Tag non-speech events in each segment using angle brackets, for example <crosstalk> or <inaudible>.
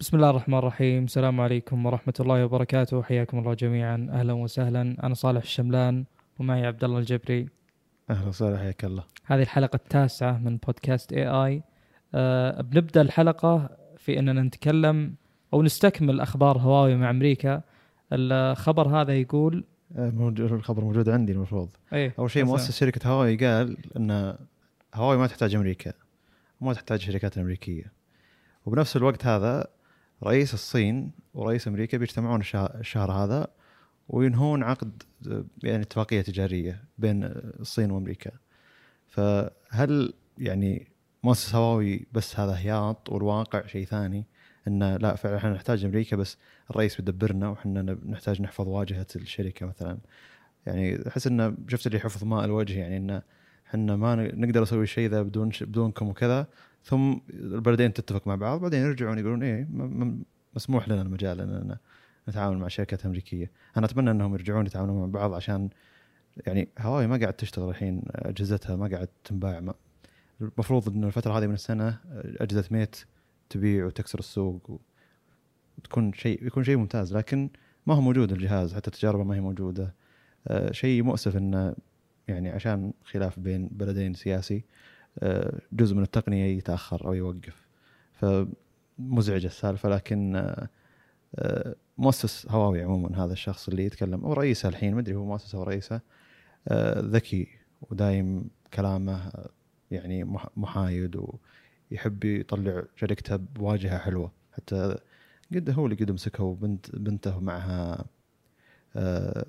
بسم الله الرحمن الرحيم. السلام عليكم ورحمة الله وبركاته. حياكم الله جميعا. أهلا وسهلا. أنا صالح الشملان ومعي عبد الله الجبري. أهلا وسهلا. حياك الله. هذه الحلقة التاسعة من بودكاست اي اي أه بنبدأ الحلقة في أننا نتكلم أو نستكمل أخبار هواوي مع أمريكا. الخبر هذا يقول آه، موجود الخبر موجود عندي المفروض. إيه أول شيء مؤسس شركة هواوي قال إن هواوي ما تحتاج أمريكا. وما تحتاج الشركات الامريكيه وبنفس الوقت هذا رئيس الصين ورئيس أمريكا بيجتمعون الشهر, هذا وينهون عقد يعني اتفاقية تجارية بين الصين وأمريكا. فهل يعني مؤسس هواوي بس هذا هياط والواقع شيء ثاني؟ انه لا فعلا إحنا نحتاج أمريكا بس الرئيس بيدبرنا وإحنا نحتاج نحفظ واجهة الشركة مثلا. يعني أحس انه شفت اللي حفظ ماء الوجه يعني انه إحنا ما نقدر نسوي الشيء ذا بدون بدونكم وكذا. ثم البلدين تتفق مع بعض بعدين يرجعون يقولون إيه مسموح لنا المجال إن نتعامل مع شركات أمريكية. أنا أتمنى إنهم يرجعون يتعاملون مع بعض عشان يعني هواوي ما قاعد تشتغل الحين أجهزتها ما قاعد تنباع. ما المفروض إن الفترة هذه من السنة أجهزة ميت تبيع وتكسر السوق وتكون شيء يكون شيء ممتاز لكن ما هو موجود الجهاز حتى تجاربه ما هي موجودة. آه، شيء مؤسف انه يعني عشان خلاف بين بلدين سياسي جزء من التقنية يتأخر أو يوقف. فمزعجة السالفة لكن آه، آه، مؤسس هواوي عموما هذا الشخص اللي يتكلم أو رئيسه الحين ما أدري هو مؤسسه أو رئيسه آه، ذكي ودايم كلامه يعني مح- محايد ويحب يطلع شركته بواجهة حلوة. حتى قد هو اللي قد مسكه بنت بنته معها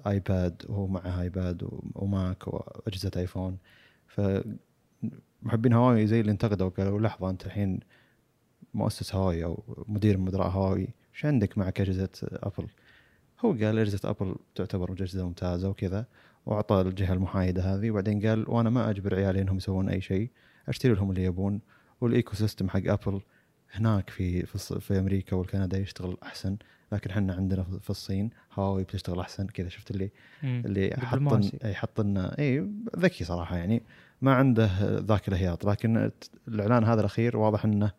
آيباد وهو معها آيباد وماك وأجهزة آيفون. ف محبين هواوي زي اللي انتقدوا قالوا لحظة أنت الحين مؤسس هواوي أو مدير مدراء هواوي إيش عندك معك أجهزة أبل؟ هو قال أجهزة أبل تعتبر أجهزة ممتازة وكذا وأعطى الجهة المحايدة هذه وبعدين قال وأنا ما أجبر عيالي انهم يسوون أي شيء أشتري لهم اللي يبون وال ecosystem حق أبل هناك في في, في أمريكا والكندا يشتغل أحسن لكن إحنا عندنا في الصين هواوي بتشتغل أحسن كذا شفت اللي مم. اللي حط. اي حط لنا اي ذكي صراحة يعني ما عنده ذاك الهياط لكن الإعلان هذا الأخير واضح إنه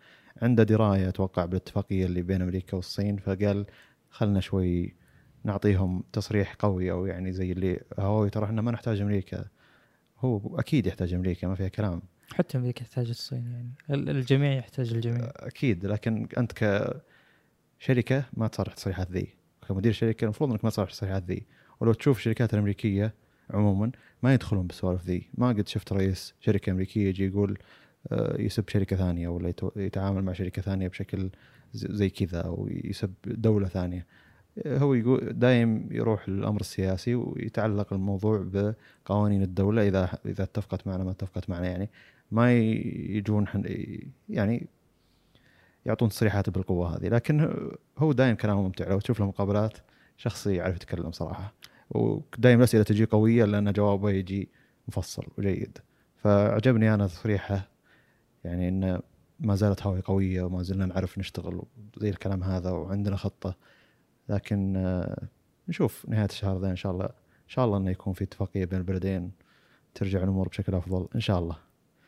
عنده دراية أتوقع بالاتفاقية اللي بين أمريكا والصين فقال خلنا شوي نعطيهم تصريح قوي أو يعني زي اللي هواوي ترى إحنا ما نحتاج أمريكا. هو أكيد يحتاج أمريكا ما فيها كلام. حتى أمريكا تحتاج الصين يعني. ال- الجميع يحتاج الجميع. أكيد لكن أنت كشركه ما تصرح تصريحات ذي. كمدير شركة المفروض إنك ما تصرح تصريحات ذي. ولو تشوف الشركات الأمريكية عموما ما يدخلون بالسوالف ذي. ما قد شفت رئيس شركة أمريكية يجي يقول آه، يسب شركة ثانية ولا يتعامل مع شركة ثانية بشكل زي كذا أو يسب دولة ثانية. آه، هو يقول دايم يروح للأمر السياسي ويتعلق الموضوع بقوانين الدولة إذا إذا اتفقت معنا ما اتفقت معنا يعني. ما يجون يعني يعطون تصريحات بالقوة هذه. لكن هو دايم كلامه ممتع. لو تشوف له مقابلات شخص يعرف يتكلم صراحة. ودايم الاسئله تجي قوية لأن جوابه يجي مفصل وجيد. فعجبني أنا تصريحه يعني إنه ما زالت هواوي قوية وما زلنا نعرف نشتغل زي الكلام هذا وعندنا خطة. لكن آه، نشوف نهاية الشهر ذا إن شاء الله إن شاء الله إنه يكون في اتفاقية بين البلدين ترجع الأمور بشكل أفضل إن شاء الله.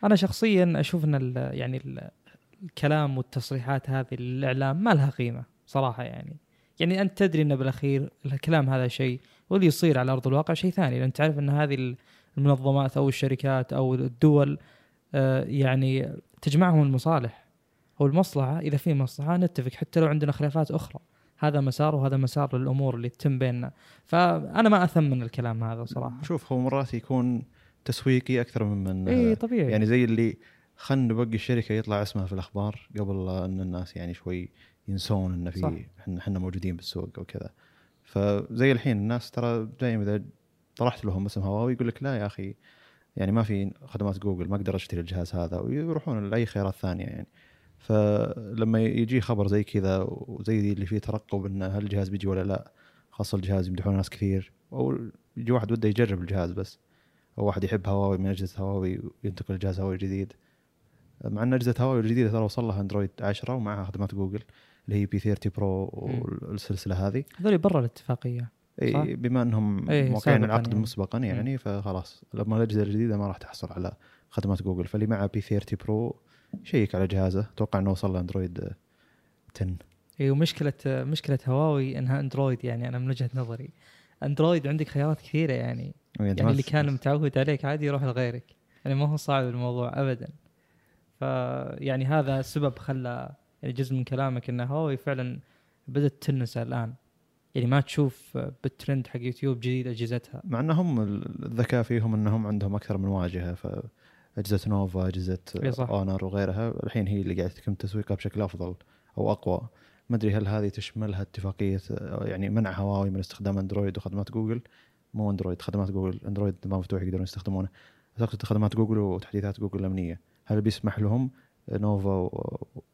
أنا شخصيا أشوف إن يعني ال- الكلام والتصريحات هذه الاعلام ما لها قيمة صراحة يعني. يعني أنت تدري إن بالأخير الكلام هذا شيء واللي يصير على أرض الواقع شيء ثاني لأن تعرف إن هذه المنظمات أو الشركات أو الدول آه، يعني تجمعهم المصالح أو المصلحة. إذا في مصلحة نتفق حتى لو عندنا خلافات أخرى. هذا مسار وهذا مسار للأمور اللي تتم بيننا. فأنا ما أثمن الكلام هذا صراحة. شوف هو مرات يكون تسويقي أكثر ممن اي طبيعي. يعني زي اللي خلنا نبقي الشركة يطلع اسمها في الأخبار قبل إن الناس يعني شوي ينسون إن. في إحنا موجودين بالسوق أو كذا. فزي الحين الناس ترى دائما إذا طرحت لهم اسم هواوي يقول لك لا يا أخي يعني ما في خدمات جوجل ما أقدر أشتري الجهاز هذا ويروحون لأي خيارات ثانية يعني. فلما يجي خبر زي كذا وزي اللي فيه ترقب انه هل الجهاز بيجي ولا لا خاصة الجهاز يمدحونه ناس كثير أو يجي واحد وده يجرب الجهاز بس أو واحد يحب هواوي من أجهزة هواوي وينتقل لجهاز هواوي جديد. مع إن أجهزة هواوي الجديده ترى وصل لها أندرويد 10 ومعها خدمات جوجل. اللي هي P 30 Pro والسلسلة هذه. هذول برا الاتفاقية؟ إي بما إنهم موقعين العقد يعني. مسبقا يعني فخلاص. لما الأجهزة الجديدة ما راح تحصل على خدمات جوجل. فاللي معه P 30 Pro شيك على جهازه. أتوقع إنه وصل له اندرويد 10 إي ومشكلة مشكلة هواوي إنها اندرويد يعني أنا من وجهة نظري. اندرويد عندك خيارات كثيرة يعني. يعني اللي كان متعود عليك عادي يروح لغيرك. يعني ما هو صعب الموضوع ابدا. فيعني هذا السبب خلى يعني جزء من كلامك ان هواوي فعلا بدأت تنسى الآن. يعني ما تشوف بالترند حق يوتيوب جديد أجهزتها. مع انهم الذكاء فيهم انهم عندهم أكثر من واجهة فاجهزه نوفا أجهزة أونر وغيرها. الحين هي اللي قاعدة تتم تسويقها بشكل أفضل أو أقوى. ما أدري هل هذه تشملها اتفاقيه يعني منع هواوي من استخدام أندرويد وخدمات جوجل؟ مو أندرويد خدمات جوجل. أندرويد نظام مفتوح يقدرون يستخدمونه. أعتقد خدمات جوجل وتحديثات جوجل الامنيه هل بيسمح لهم نوفا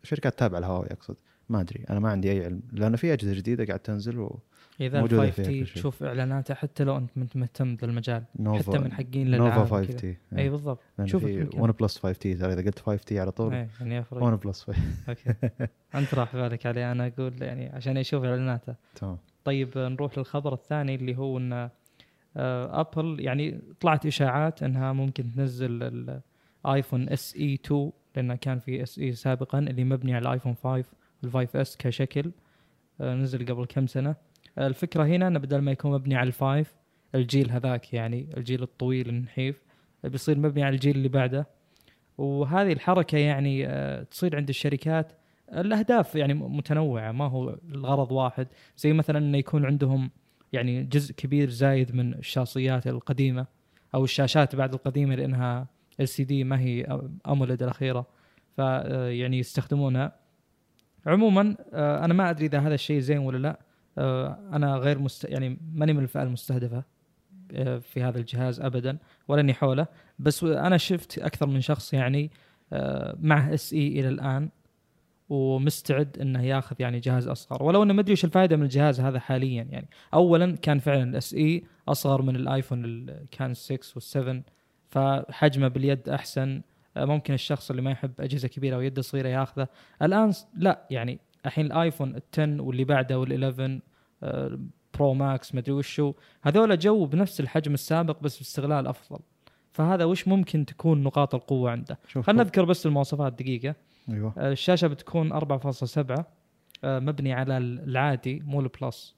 وشركات تابعة لهواوي أقصد. ما أدري أنا ما عندي أي علم لأن في أجهزة جديدة قاعد تنزل وإذا 5 T تشوف اعلاناتها حتى لو أنت مهتم بالمجال نوفا حتى من حقين نوفا 5 T إي بالضبط. شوف One Plus 5 T ترى إذا قلت 5 T على طول اي يعني One Plus 5 أوكي. أنت راح بالك عليه أنا أقول يعني عشان يشوف إعلاناته. تمام. طيب نروح للخبر الثاني اللي هو إن ابل يعني طلعت إشاعات إنها ممكن تنزل الايفون SE 2 لأنه كان في SE سابقا اللي مبني على الايفون 5 وال five S كشكل آه، نزل قبل كم سنة. الفكرة هنا إنه بدل ما يكون مبني على ال five الجيل هذاك يعني الجيل الطويل النحيف بيصير مبني على الجيل اللي بعده. وهذه الحركة يعني آه، تصير عند الشركات الأهداف يعني متنوعة ما هو الغرض واحد. زي مثلا إنه يكون عندهم يعني جزء كبير زايد من الشاصيات القديمة أو الشاشات بعد القديمة لأنها ال سي دي ما هي امولد الأخيرة. فيعني يستخدمونها. عموما آه، أنا ما أدري إذا هذا الشيء زين ولا لا. آه، أنا غير مست... يعني ماني من الفئة المستهدفة آه، في هذا الجهاز ابدا ولا اني حوله. بس أنا شفت أكثر من شخص يعني معه SE إلى الآن ومستعد إنه ياخذ يعني جهاز أصغر. ولو إنه ما أدري وش الفائدة من الجهاز هذا حاليا يعني. اولا كان فعلا ال SE أصغر من الآيفون اللي كان 6 وال7 فحجمه باليد أحسن. ممكن الشخص اللي ما يحب أجهزة كبيرة ويده صغيرة ياخذه. الآن لا يعني الحين الآيفون 10 واللي بعده وال11 Pro Max مدري وشو. هذول جو بنفس الحجم السابق بس باستغلال أفضل. فهذا وش ممكن تكون نقاط القوة عنده؟ خلينا نذكر بس المواصفات دقيقة. أيوه. آه، الشاشة بتكون 4.7 آه، مبني على العادي مو ال Plus.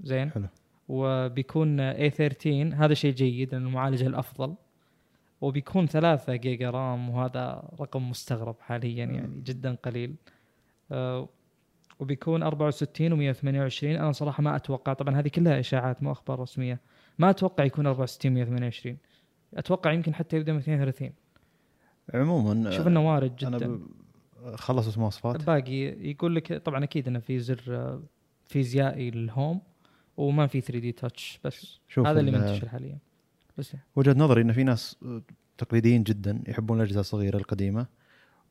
زين؟ حلو. وبيكون A13 هذا شيء جيد لأنه المعالجة الأفضل. وبيكون 3 جيجا رام وهذا رقم مستغرب حاليا يعني جدا قليل. آه وبيكون 64 و128 أنا صراحة ما أتوقع طبعا هذه كلها إشاعات مو أخبار رسمية. ما أتوقع يكون 64 128 أتوقع يمكن حتى يبدأ من 32 عموما شوف إنه وارد جدا. أنا خلصت المواصفات باقي يقول لك طبعا أكيد إنه في زر آه، فيزيائي للهوم وما في 3 دي تاتش بس شوف هذا اللي منتشر حاليا. بس وجهة نظري إن في ناس تقليديين جدا يحبون الاجهزه الصغيرة القديمة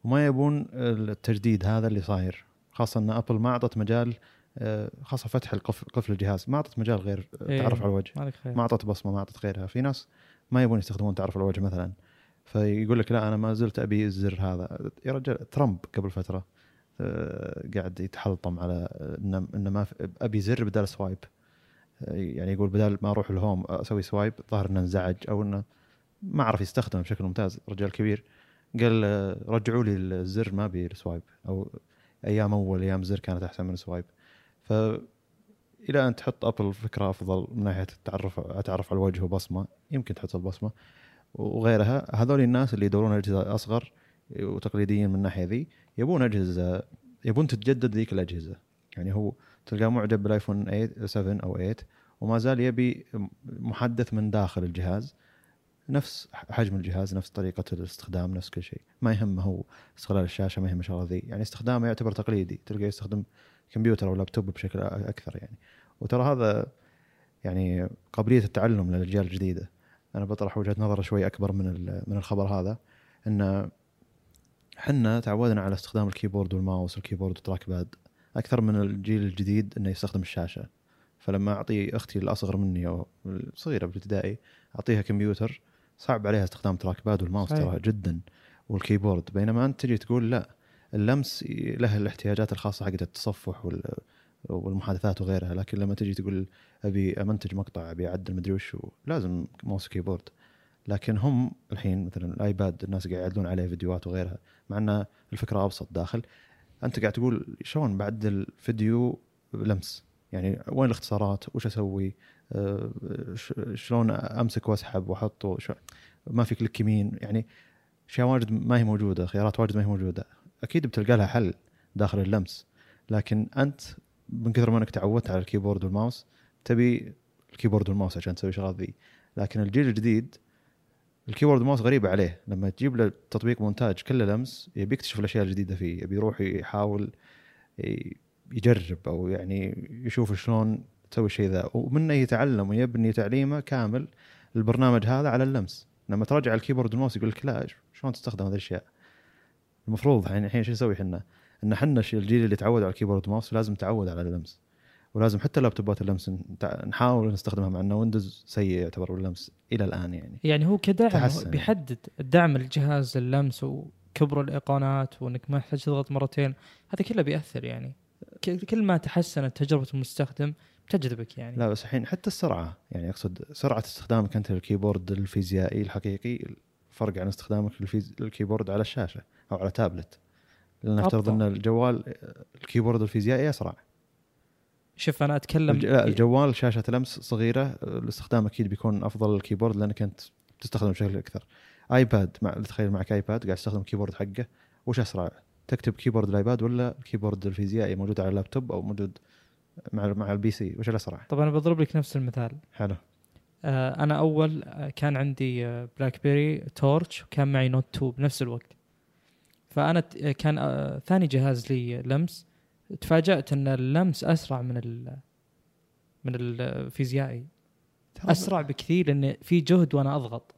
وما يبون التجديد هذا اللي صاير خاصة إن أبل ما أعطت مجال آه، خاصة فتح القفل قفل الجهاز ما أعطت مجال غير إيه تعرف على الوجه. ما أعطت بصمة ما أعطت غيرها. في ناس ما يبون يستخدمون تعرف على الوجه مثلا. فيقول لك لا أنا ما زلت أبي الزر هذا. يا رجال ترامب قبل فترة آه، قاعد يتحلطم على انه ما أبي زر بدل swipe. يعني يقول بدل ما أروح ال home أسوي swipe ظهر إنه انزعج أو إنه ما عرف يستخدمه بشكل ممتاز. رجال كبير قال رجعوا لي الزر ما أبي ال swipe. أو أيام أول أيام زر كانت أحسن من ال swipe. ف إلى أن تحط أبل فكرة أفضل من ناحية التعرف أتعرف على الوجه وبصمة يمكن تحط البصمة. وغيرها هذول الناس اللي يدورون أجهزة أصغر وتقليديين من الناحية ذي يبون أجهزة يبون تتجدد ذيك الأجهزة. يعني هو تلقاه معجب بالآيفون 8 7 أو 8 وما زال يبي محدث من داخل الجهاز. نفس حجم الجهاز نفس طريقة الاستخدام نفس كل شيء. ما يهمه هو استغلال الشاشة ما يهمه شغلة ذي يعني استخدامه يعتبر تقليدي. تلقاه يستخدم كمبيوتر أو لابتوب بشكل أكثر يعني. وترى هذا يعني قابلية التعلم للأجيال الجديدة. أنا بطرح وجهة نظر شوي أكبر من من الخبر هذا إن حنا تعودنا على استخدام الكيبورد والماوس والكيبورد والتراك باد أكثر من الجيل الجديد إنه يستخدم الشاشة. فلما أعطي أختي الأصغر مني أو الصغيرة بالابتدائي أعطيها كمبيوتر صعب عليها استخدام track pad وال mouse ترى جدا وال keyboard. بينما أنت تجي تقول لا اللمس له الاحتياجات الخاصة حقت التصفح والمحادثات وغيرها لكن لما تجي تقول أبي أمنتج مقطع أبي أعدل مدري وش لازم mouse keyboard لكن هم الحين مثلا الآيباد الناس قاعد يعدلون عليه فيديوهات وغيرها مع ان الفكرة أبسط داخل. أنت قاعد تقول شلون بعدل فيديو لمس؟ يعني وين الاختصارات؟ وش أسوي؟ ش- شلون أمسك وأسحب وأحط؟ وش- ما في click يمين؟ يعني أشياء واجد ما هي موجودة خيارات واجد ما هي موجودة. أكيد بتلقى لها حل داخل اللمس لكن أنت من كثر ما إنك تعودت على الكيبورد والماوس تبي الكيبورد والماوس عشان تسوي شغلات ذي. لكن الجيل الجديد ال keyboard وال mouse غريب عليه. لما تجيب له تطبيق مونتاج كله لمس يبي يكتشف الأشياء الجديدة فيه يبي يروح يحاول يجرب أو يعني يشوف شلون تسوي الشيء ذا. ومنه يتعلم ويبني تعليمه كامل البرنامج هذا على اللمس. لما تراجع ال keyboard وال mouse يقول لك لا شلون تستخدم هذه الأشياء؟ المفروض يعني الحين شو نسوي إحنا إن إحنا الجيل اللي تعود على ال keyboard وال mouse لازم تعود على اللمس. ولازم حتى لابتوبات اللمس نحاول نستخدمها مع إنه ويندوز سيء يعتبر باللمس إلى الآن يعني يعني هو كدعم. بيحدد دعم الجهاز اللمس وكبر الايقونات وإنك ما تحتاج تضغط مرتين هذا كله بيأثر يعني كل ما تحسنت تجربة المستخدم بتجذبك يعني لا بس الحين حتى السرعة يعني أقصد سرعة استخدامك أنت لل keyboard الفيزيائي الحقيقي فرق عن استخدامك. لل keyboard على الشاشة أو على تابلت لأن نفترض أبطأ. إن الجوال ال keyboard الفيزيائي أسرع شوف أنا أتكلم الجوال شاشة لمس صغيرة الاستخدام أكيد بيكون أفضل لل keyboard لأنك أنت تستخدم بشكل أكثر. آيباد مع تخيل معك آيباد قاعد تستخدم keyboard حقه. وش أسرع؟ تكتب keyboard الآيباد ولا ال keyboard الفيزيائي موجود على اللابتوب أو موجود مع مع ال PC؟ وش الأسرع؟ طب أنا بضرب لك نفس المثال. حلو. آه أنا أول آه، كان عندي BlackBerry Torch وكان معي Note 2 بنفس الوقت. فأنا آه، كان آه ثاني جهاز لي لمس. تفاجأت إن اللمس أسرع من ال من الفيزيائي أسرع بكثير لأن في جهد وأنا أضغط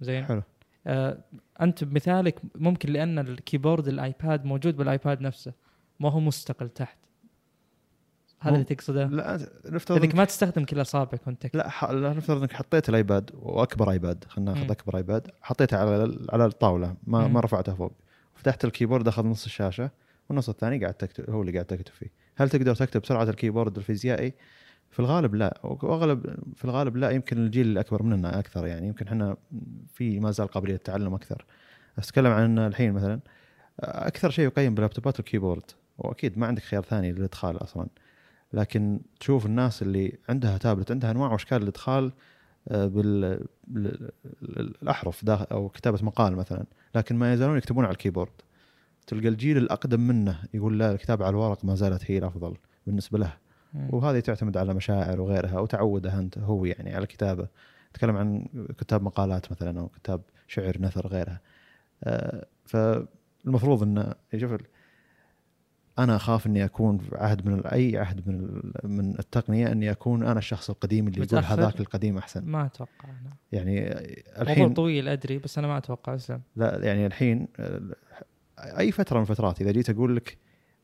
زين حلو آه أنت بمثالك ممكن لأن ال keyboard الآيباد موجود بالآيباد نفسه ما هو مستقل تحت هذا اللي تقصده لا نفترض انك ما تستخدم كل أصابعك وأنت. لا ح... لا نفترض إنك حطيت الآيباد وأكبر آيباد خلينا. ناخذ أكبر آيباد حطيته على على الطاولة ما مم. ما رفعته فوق فتحت ال keyboard أخذ نص الشاشة والنص الثاني قاعد تكتب هو اللي قاعد تكتب فيه. هل تقدر تكتب بسرعة ال keyboard الفيزيائي؟ في الغالب لا. وأغلب في الغالب لا. يمكن الجيل الأكبر مننا أكثر يعني. يمكن إحنا في ما زال قابلية التعلم أكثر. أتكلم عن الحين مثلا. أكثر شيء يقيم باللابتوبات ال keyboard وأكيد ما عندك خيار ثاني للإدخال أصلا. لكن تشوف الناس اللي عندها تابلت عندها أنواع وأشكال الإدخال آه، بال بال- الأحرف داخل أو كتابة مقال مثلا. لكن ما يزالون يكتبون على ال keyboard. تلقى الجيل الأقدم منه يقول لا الكتابه على الورق ما زالت هي الأفضل بالنسبة له. وهذه تعتمد على مشاعر وغيرها وتعوده أنت هو يعني على الكتابه تكلم عن كتاب مقالات مثلا أو كتاب شعر نثر غيرها. آه، فالمفروض إن شوف أنا أخاف إني أكون في عهد من أي عهد من من التقنية إني أكون أنا الشخص القديم اللي يقول. هذاك القديم أحسن. ما أتوقع أنا. يعني موضوع الحين طويل أدري بس أنا ما أتوقع اسلم لا يعني الحين أي فترة من الفترات إذا جيت أقول لك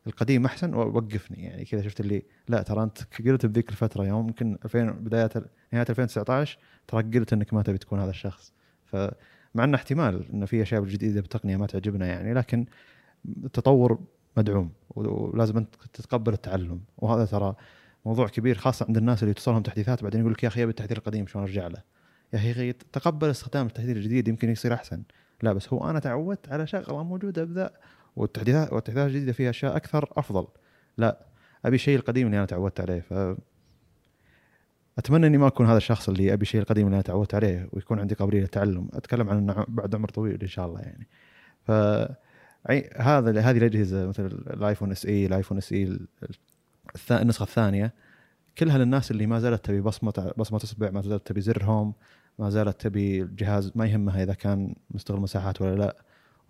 القديم أحسن وقفني. يعني كذا شفت اللي لا ترى أنت قلت بذيك الفترة يوم يمكن 2000 بدايات نهاية 2019 ترى قلت إنك ما تبي تكون هذا الشخص. فمع إنه احتمال إنه في أشياء جديدة بالتقنيه ما تعجبنا يعني لكن التطور مدعوم ولازم أنت تتقبل التعلم. وهذا ترى موضوع كبير خاصة عند الناس اللي توصلهم تحديثات بعدين يقول لك يا أخي أبي التحديث القديم شلون أرجع له؟ يا أخي تقبل استخدام التحديث الجديد يمكن يصير أحسن. لا بس هو أنا تعودت على شغلة موجودة بذا والتحديثات والتحديثات الجديدة فيها أشياء أكثر أفضل. لا أبي الشيء القديم اللي أنا تعودت عليه ف أتمنى إني ما أكون هذا الشخص اللي أبي الشيء القديم اللي أنا تعودت عليه ويكون عندي قابلية للتعلم. أتكلم عن إنه بعد عمر طويل إن شاء الله يعني. ف هذا هذه الأجهزة مثل الايفون SE الايفون SE النسخة الثانية كلها للناس اللي ما زالت تبي بصمه بصمة اصبع ما زالت تبي زر home ما زالت تبي الجهاز ما يهمها إذا كان مستغل مساحات ولا لا.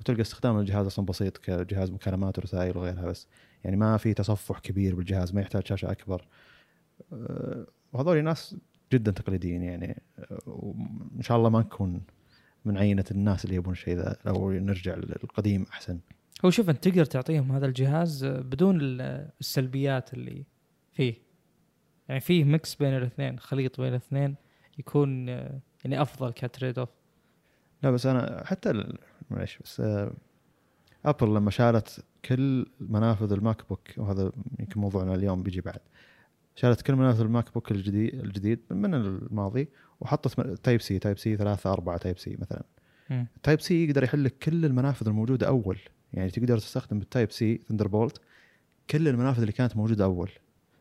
وتلقى استخدام الجهاز أصلا بسيط كجهاز مكالمات ورسائل وغيرها بس. يعني ما في تصفح كبير بالجهاز ما يحتاج شاشة أكبر. أه، وهذول ناس جدا تقليديين يعني. أه، وإن شاء الله ما نكون من عينة الناس اللي يبون الشيء ذا أو نرجع للقديم أحسن. هو شوف أنت تقدر تعطيهم هذا الجهاز بدون ال- السلبيات اللي فيه. يعني فيه mix بين الاثنين خليط بين الاثنين يكون آه، يعني أفضل ك trade off لا بس أنا حتى معليش بس آه، Apple لما شالت كل منافذ ال MacBook وهذا يمكن موضوعنا اليوم بيجي بعد شالت كل منافذ ال MacBook الجديد الجديد من الماضي وحطت Type-C Type-C 3 4 Type-C مثلا. Type-C يقدر يحل لك كل المنافذ الموجودة أول. يعني تقدر تستخدم بال Type-C Thunderbolt كل المنافذ اللي كانت موجودة أول.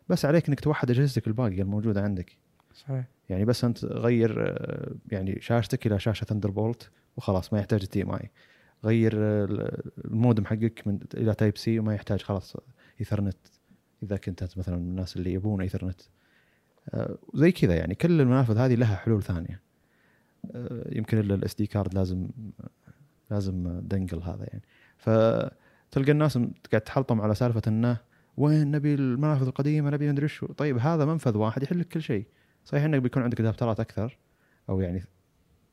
بس عليك إنك توحد أجهزتك الباقية الموجودة عندك. صحيح. يعني بس أنت غير يعني شاشتك إلى شاشة Thunderbolt وخلاص ما يحتاج HDMI. غير المودم حقك من إلى Type-C وما يحتاج خلاص ايثرنت إذا كنت أنت مثلا من الناس اللي يبون ايثرنت زي كذا يعني كل المنافذ هذه لها حلول ثانية. يمكن ال SD card لازم لازم dongle هذا يعني. فتلقى الناس قاعد تحلطم على سالفة إنه وين نبي المنافذ القديمة نبي مدري شو. طيب هذا منفذ واحد يحل لك كل شيء. صحيح إنك بيكون عندك adapterات أكثر أو يعني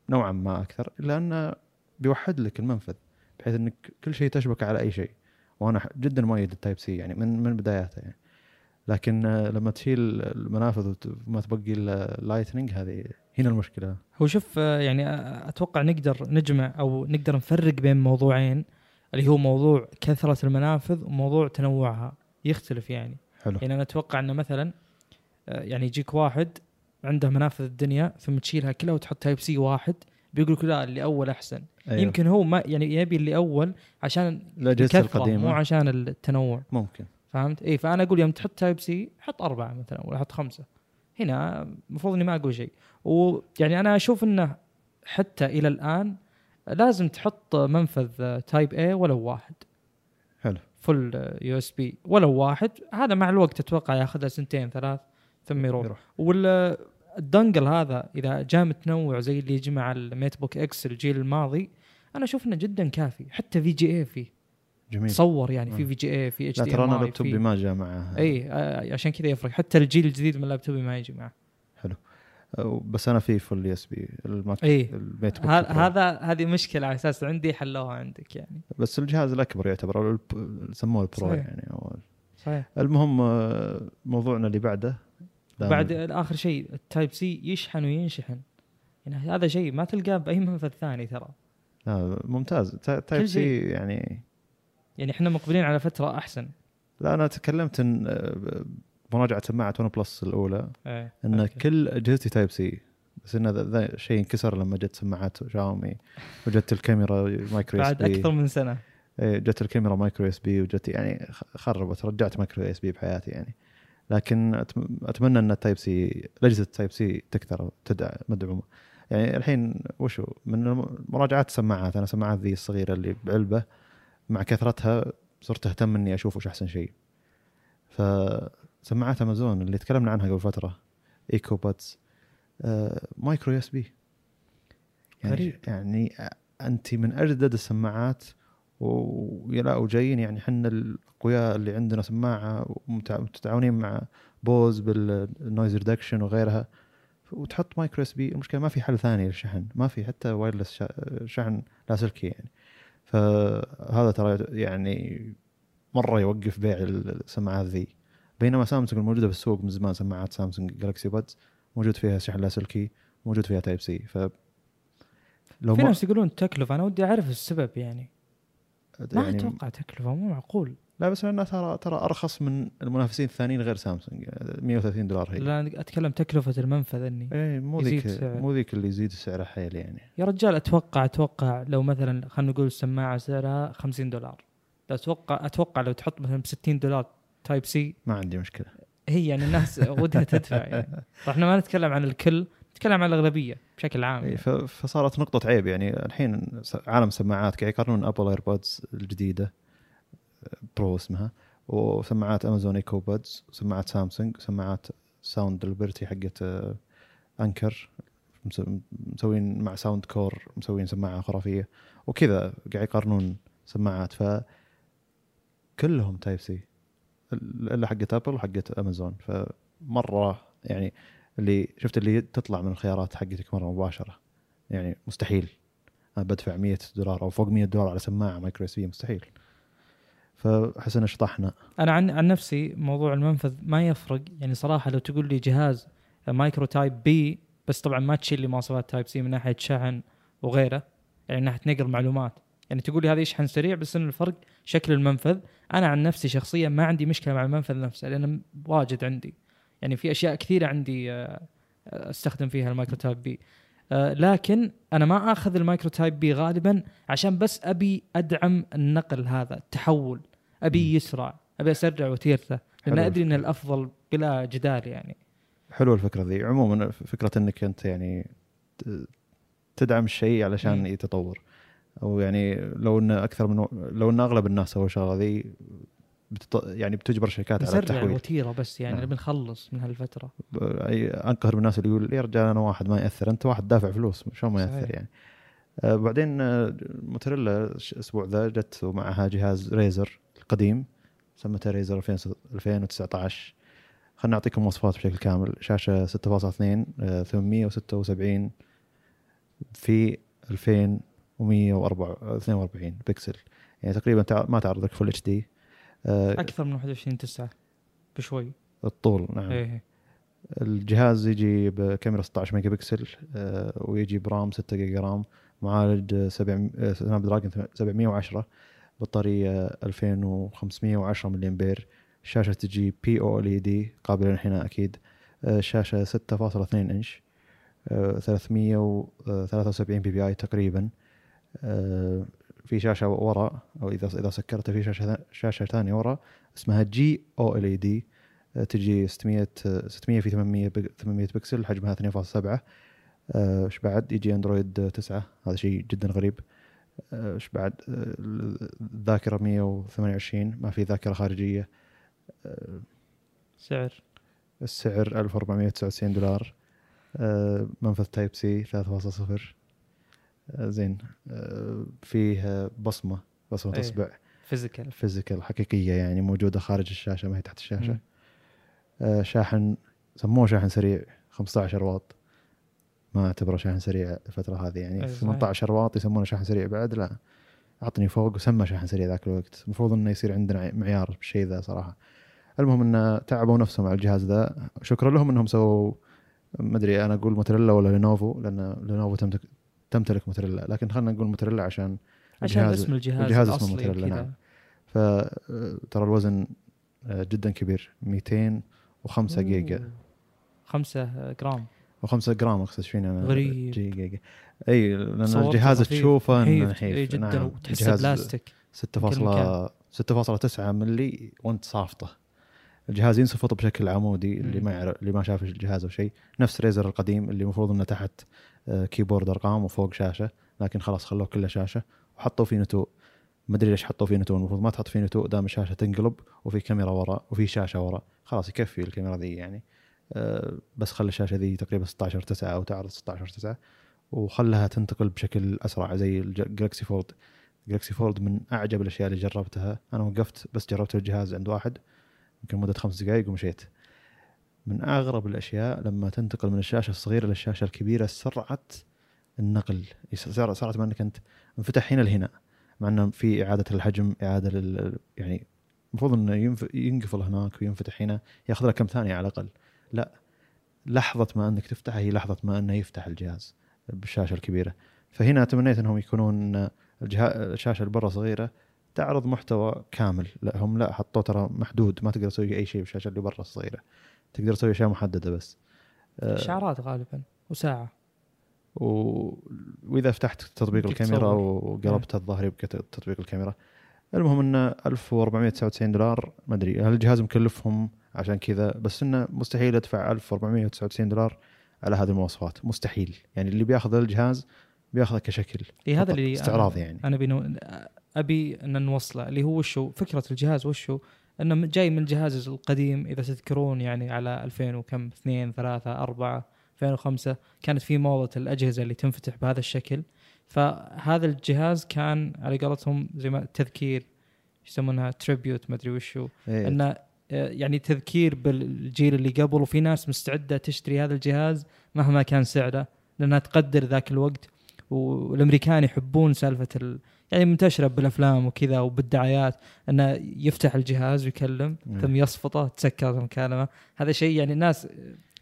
نوعا ما أكثر الا انه بيوحد لك المنفذ بحيث إنك كل شيء تشبك على أي شيء. وأنا جدا مؤيد ال Type-C يعني من من بداياته يعني. لكن آه، لما تشيل المنافذ وما تبقي ال Lightning هذه هنا المشكلة. هو شوف آه، يعني آه، أتوقع نقدر نجمع أو نقدر نفرق بين موضوعين اللي هو موضوع كثرة المنافذ وموضوع تنوعها. يختلف يعني. حلو. يعني أنا أتوقع إنه مثلا يعني يجيك واحد عنده منافذ الدنيا ثم تشيلها كلها وتحط Type-C واحد. بيقول لك لا اللي أول أحسن. أيوه. يمكن هو ما يعني يبي اللي أول عشان الاجهزه الكثرة مو القديمه عشان التنوع. ممكن. فهمت؟ اي فأنا أقول يوم تحط Type-C حط أربعة مثلا ولا حط خمسة. هنا المفروض إني ما أقول شيء. ويعني أنا أشوف إنه حتى إلى الآن لازم تحط منفذ Type-A ولو واحد. حلو. full USB ولو واحد. هذا مع الوقت أتوقع ياخذها سنتين ثلاث. ثم يروح, يروح. ولا ال dongle هذا إذا جاء متنوع زي اللي يجي مع ال MateBook X الجيل الماضي أنا أشوف إنه جدا كافي. حتى VGA فيه. جميل. تصور يعني في. VGA في HD ترى أنا لابتوبي ما جاء معه. إي آه، عشان كذا يفرق. حتى الجيل الجديد من اللابتوب ما يجي معه. أو- بس أنا في فل اس بي الماك إيه. الميت بوك هذا هذه مشكلة على أساس عندي حلوها عندك يعني. بس الجهاز الأكبر يعتبر سموه البرو صحيح. يعني أو صحيح. المهم آه، موضوعنا اللي بعده بعد آخر شيء التايب سي يشحن وينشحن. يعني هذا شيء ما تلقاه بأي منفذ ثاني ترى. لا ممتاز. تا- تايب سي. يعني يعني إحنا مقبلين على فترة أحسن. لا أنا تكلمت إن آه، بمراجعه سماعه ون بلس الأولى إيه إن أوكي. كل أجهزتي تايب سي. بس إن ذا- شيء انكسر لما جت سماعات شاومي وجت الكاميرا مايكرو إس بعد بي أكثر من سنة. إيه، جت الكاميرا مايكرو إس بي وجت يعني خربت رجعت مايكرو إس بي بحياتي يعني. لكن أتمنى أن التايب سي اجهزه التايب سي تكثر وتدع مدعومة. يعني الحين وشو؟ من مراجعات السماعات أنا سماعات ذي الصغيرة اللي بعلبة مع كثرتها صرت أهتم إني أشوف وش أحسن شيء. فسماعات امازون اللي تكلمنا عنها قبل فترة Echo Buds آه micro USB. يعني غريب. يعني انت من أجدد السماعات ويلا وجايين يعني إحنا الأقوياء اللي عندنا سماعة ومتعاونين مع Bose بال noise reduction وغيرها. وتحط micro USB. المشكلة ما في حل ثاني للشحن. ما في حتى wireless شحن لاسلكي يعني. فهذا ترى يعني مرة يوقف بيع السماعات ذي. بينما سامسونج الموجوده بالسوق من زمان سماعات سامسونج Galaxy Buds موجود فيها شحن لاسلكي موجود فيها type C ف لو في ناس يقولون تكلفه أنا ودي أعرف السبب يعني. ما يعني أتوقع تكلفة مو معقول. لا بس لانها ترى ترى أرخص من المنافسين الثانيين غير سامسونج. 130 دولار هي. لا أتكلم تكلفة المنفذ إني إيه مو ذيك. مو ذيك اللي يزيد سعرها حيل يعني. يا رجال أتوقع أتوقع لو مثلا خلينا نقول السماعة سعرها 50 دولار. لا أتوقع أتوقع لو تحط مثلا ب 60 دولار type C ما عندي مشكلة. هي يعني الناس ودها تدفع يعني. <laughs> إحنا ما نتكلم عن الكل. نتكلم عن الأغلبية بشكل عام إيه يعني. فصارت نقطة عيب يعني. الحين عالم سماعات قاعد يقارنون ابل AirPods الجديدة Pro اسمها وسماعات امازون Echo Buds وسماعات سامسونج وسماعات Sound Liberty حقت آه، Anker مس- مسوين مع Soundcore مسوين سماعة خرافية وكذا قاعد يقارنون سماعات. ف كلهم type C إلا حقت ابل وحقت امازون فمرة يعني اللي شفت اللي تطلع من الخيارات حقتك مرة مباشرة. يعني مستحيل. أنا بدفع 100 دولار أو فوق 100 دولار على سماعة micro USB مستحيل. فأحس ان شطحنا. أنا عن عن نفسي موضوع المنفذ ما يفرق. يعني صراحة لو تقول لي جهاز micro type B بس طبعا ما تشيل لي مواصفات type C من ناحية شحن وغيره يعني من ناحية نقل معلومات. يعني تقول لي هذا يشحن سريع بس إن الفرق شكل المنفذ. أنا عن نفسي شخصيا ما عندي مشكلة مع المنفذ نفسه لأنه واجد عندي. يعني في أشياء كثيرة عندي آه، أستخدم فيها ال micro type B آه لكن أنا ما آخذ ال micro type B غالبا عشان بس أبي أدعم النقل هذا التحول أبي. يسرع أبي أسرع وتيرته لأن أدري إن. الأفضل بلا جدال يعني حلوة الفكرة ذي عموما فكرة إنك أنت يعني تدعم الشيء علشان. يتطور أو يعني لو إن أكثر من لو إن أغلب الناس سووا الشغله ذي بتط... يعني بتجبر الشركات على التحويل. الوتيره بس يعني نعم. نبي نخلص من هالفترة. أنقهر بالناس اللي يقول يا رجال أنا واحد ما يأثر أنت واحد دافع فلوس شلون ما يأثر صحيح. يعني. آه بعدين آه، موتوريلا الش- الأسبوع ذا جت معها جهاز Razr القديم سمته Razr 2000 2019 خلنا نعطيكم مواصفات بشكل كامل. شاشة 6.2 آه، 876 في 2142 بكسل. يعني تقريبا ما تعرض لك full HD أكثر من 21 9 بشوي. الطول نعم. إيه الجهاز يجي بكاميرا 16 ميجا بكسل آه، ويجي ب RAM 6 جيجا RAM معالج 7 Snapdragon 710 بطارية 2510 ملي امبير الشاشة تجي P-OLED قابلة للانحناء أكيد آه، الشاشة 6.2 إنش آه، 373 PPI تقريبا آه، في شاشة ورا أو إذا إذا سكرتها في شاشة شاشة ثانية ورا اسمها G-OLED تجي 600 600 في 800 بك- 800 بكسل حجمها 2.7 آه، إيش بعد؟ يجي أندرويد 9 هذا شيء جدا غريب. آه، إيش بعد؟ آه، الذاكره 128 ما في ذاكرة خارجية. آه، سعر. السعر 1499 دولار. آه، منفذ type C 3.0 آه، زين. آه، فيه بصمة بصمة إيه. اصبع physical physical حقيقية يعني موجودة خارج الشاشة ما هي تحت الشاشة. مم. آه، شاحن سموه شاحن سريع 15 واط. ما اعتبره شاحن سريع الفترة هذه يعني. أي صحيح. 18 واط يسمونه شاحن سريع بعد لا. أعطني فوق وسمى شاحن سريع ذاك الوقت. المفروض إنه يصير عندنا معيار بالشيء ذا صراحة. المهم إنه تعبوا نفسهم على الجهاز ذا. شكرا لهم إنهم سووا ما أدري أنا أقول موتوريلا ولا لينوفو لأن لينوفو تمتلك تمتلك موتوريلا لكن خلينا نقول موتوريلا عشان عشان الجهاز- اسم الجهاز الجهاز اسمه موتوريلا، وكذا. نعم. فترى الوزن آه، جدا كبير 205 جيجا أوه. خمسة جرام و5 جرام أقصد إيش فيني أنا غريب. جي جيجا أي لأن الجهاز تشوفه إنه نحيف. إيه نحيف جدا نعم. وتحسه بلاستيك 6. 6.9 ملي وانت صافطة الجهاز ينسفط بشكل عمودي اللي. ما يعرف اللي ما شاف الجهاز أو شيء نفس Razr القديم اللي المفروض إنه تحت آه، keyboard أرقام وفوق شاشة لكن خلاص خلوه كله شاشة. وحطوا فيه نتوء. ما أدري ليش حطوا فيه نتوء المفروض ما تحط فيه نتوء دام الشاشة تنقلب وفي كاميرا ورا وفي شاشة ورا. خلاص يكفي الكاميرا ذي يعني. آه، بس خلي الشاشة ذي تقريبا 16 9 أو تعرض 16 9 وخلها تنتقل بشكل أسرع زي ال Galaxy Fold Galaxy Fold من أعجب الأشياء اللي جربتها. أنا وقفت بس جربت الجهاز عند واحد يمكن مدة خمس دقائق ومشيت. من أغرب الأشياء لما تنتقل من الشاشة الصغيرة للشاشه الكبيرة سرعة النقل. سرعه ما إنك أنت انفتح هنا لهنا مع انه في إعادة الحجم إعادة لل يعني المفروض إنه ينقفل هناك وينفتح هنا ياخذ له كم ثانية على الأقل. لا لحظة ما إنك تفتحه هي لحظة ما إنه يفتح الجهاز بالشاشة الكبيرة. فهنا تمنيت إنهم يكونون الجهاز الشاشة اللي برا صغيرة تعرض محتوى كامل. لا هم لا حطوه ترى محدود ما تقدر تسوي أي شيء بالشاشة اللي برا الصغيرة. تقدر تسوي أشياء محددة بس. آه، إشعارات غالبا وساعة. و... وإذا فتحت تطبيق الكاميرا تصور. وقلبتها الظاهر يبقى تطبيق الكاميرا. المهم إنه 1499 دولار ما أدري هل الجهاز مكلفهم؟ عشان كذا بس إنه مستحيل أدفع 1499 دولار على هذه المواصفات. مستحيل. يعني اللي بياخذ الجهاز بياخذه كشكل اي هذا اللي استعراض أنا يعني. أنا بنو... أبي إن نوصله اللي هو وشو فكرة الجهاز وشو؟ إنه جاي من الجهاز القديم إذا تذكرون يعني على 2000 وكم 2 3 4 2005 كانت في موضة الأجهزة اللي تنفتح بهذا الشكل. فهذا الجهاز كان على قولتهم زي ما تذكير يسمونها تريبيوت ما أدري وشو. إيه. إنه آه، يعني تذكير بالجيل اللي قبل وفي ناس مستعدة تشتري هذا الجهاز مهما كان سعره لأنها تقدر ذاك الوقت. والأمريكان يحبون سالفة ال... يعني منتشرة بالأفلام وكذا وبالدعايات إنه يفتح الجهاز ويكلم مم. ثم يصفطه تسكر المكالمه هذا شيء يعني الناس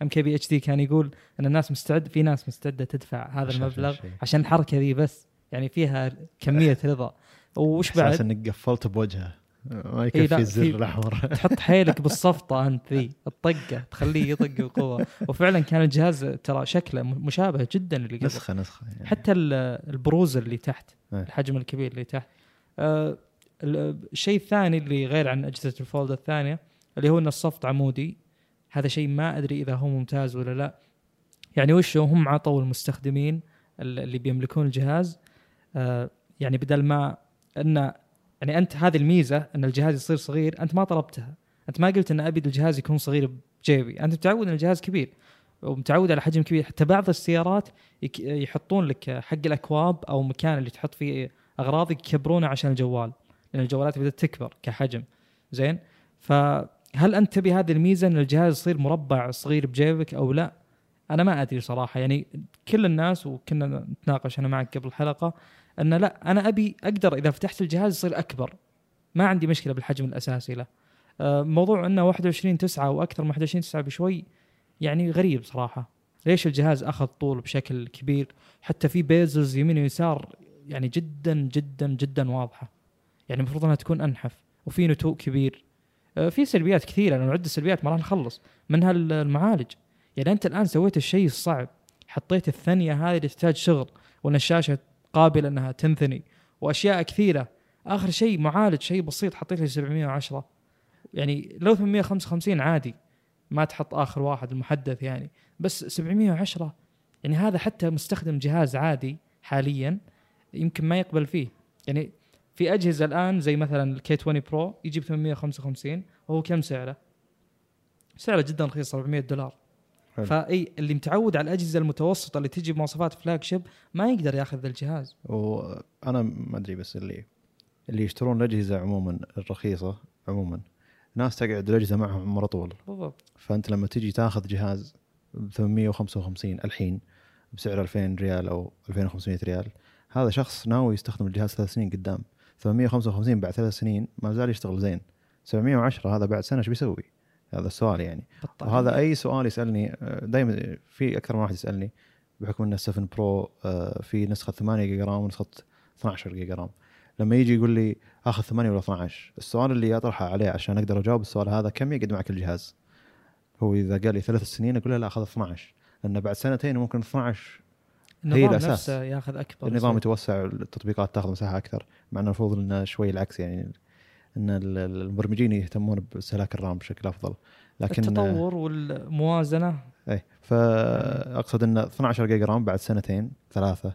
أم كي بي اتش دي كان يقول إن الناس مستعد في ناس مستعدة تدفع هذا عشان المبلغ الشيء. عشان الحركة ذي بس. يعني فيها كمية رضا. وش بعد؟ إنك قفلت بوجهه. ما إيه، يكفي لا، الزر الأحمر. <laughs> تحط حيلك بالصفطة أنت ذي الطقه تخليه يطق بقوه وفعلا كان الجهاز ترى شكله مشابه جدا اللي قبل. نسخة نسخة يعني. حتى ال- البروز اللي تحت إيه. الحجم الكبير اللي تحت. آه، ال- الشيء الثاني اللي غير عن أجهزة الفولد الثانية اللي هو إن الصفط عمودي. هذا شيء ما أدري إذا هو ممتاز ولا لا. يعني وش؟ هم عطوا المستخدمين ال- اللي بيملكون الجهاز. آه، يعني بدل ما ان يعني أنت هذه الميزة أن الجهاز يصير صغير أنت ما طلبتها. أنت ما قلت أن أبي الجهاز يكون صغير بجيبي. أنت متعود أن الجهاز كبير ومتعود على حجم كبير. حتى بعض السيارات يحطون لك حق الأكواب أو مكان اللي تحط فيه أغراض يكبرونه عشان الجوال لأن الجوالات بدات تكبر كحجم. زين؟ فهل أنت تبي هذه الميزة أن الجهاز يصير مربع صغير بجيبك أو لا؟ أنا ما أدري صراحة. يعني كل الناس وكنا نتناقش أنا معك قبل الحلقة أن لا أنا أبي أقدر إذا فتحت الجهاز يصير أكبر. ما عندي مشكلة بالحجم الأساسي له. آه، موضوع أنه 21 9 وأكثر من 21 9 بشوي يعني غريب صراحة. ليش الجهاز أخذ طول بشكل كبير؟ حتى في بيزلز يمين ويسار يعني جدا جدا جدا واضحة. يعني المفروض أنها تكون أنحف وفي نتوء كبير. آه، في سلبيات كثيرة. لو نعد السلبيات ما راح نخلص منها المعالج يعني أنت الآن سويت الشيء الصعب. حطيت الثانية هذه اللي تحتاج شغل وان الشاشه قابله أنها تنثني. وأشياء كثيرة. آخر شيء معالج شيء بسيط حطيت لي 710 يعني لو 855 عادي. ما تحط آخر واحد المحدث يعني. بس 710 يعني هذا حتى مستخدم جهاز عادي حاليا يمكن ما يقبل فيه. يعني في أجهزة الآن زي مثلا ال K20 Pro يجيب 855 وهو كم سعره؟ سعره جدا رخيص 400 دولار. فاي اللي متعود على الأجهزة المتوسطة اللي تجي بمواصفات flagship ما يقدر ياخذ ذا الجهاز. وأنا ما أدري بس اللي اللي يشترون الأجهزة عموما الرخيصة عموما ناس تقعد الأجهزة معهم مرة طول. بالضبط. فأنت لما تجي تاخذ جهاز ب 855 الحين بسعر 2000 ريال أو 2500 ريال هذا شخص ناوي يستخدم الجهاز ثلاث سنين قدام. 855 بعد ثلاث سنين ما زال يشتغل زين. 710 هذا بعد سنة إيش بيسوي؟ هذا السؤال يعني بالطبع. وهذا أي سؤال يسألني دائما في أكثر من واحد يسألني بحكم ان 7 Pro آه، في نسخة 8 جيجا RAM ونسخة 12 جيجا RAM لما يجي يقول لي آخذ 8 ولا 12 السؤال اللي أطرحه عليه عشان أقدر أجاوب السؤال هذا كم يقعد معك الجهاز؟ هو إذا قال لي ثلاث سنين أقول له لا أخذ 12 لأن بعد سنتين ممكن 12 النظام الأساس. نفسه ياخذ أكبر النظام. يتوسع التطبيقات تاخذ مساحة أكثر مع إنه المفروض إنه شوي العكس يعني إن ال- ال- المبرمجين يهتمون باستهلاك ال RAM بشكل أفضل. لكن التطور والموازنة. اي فأقصد إن 12 جيجا RAM بعد سنتين ثلاثة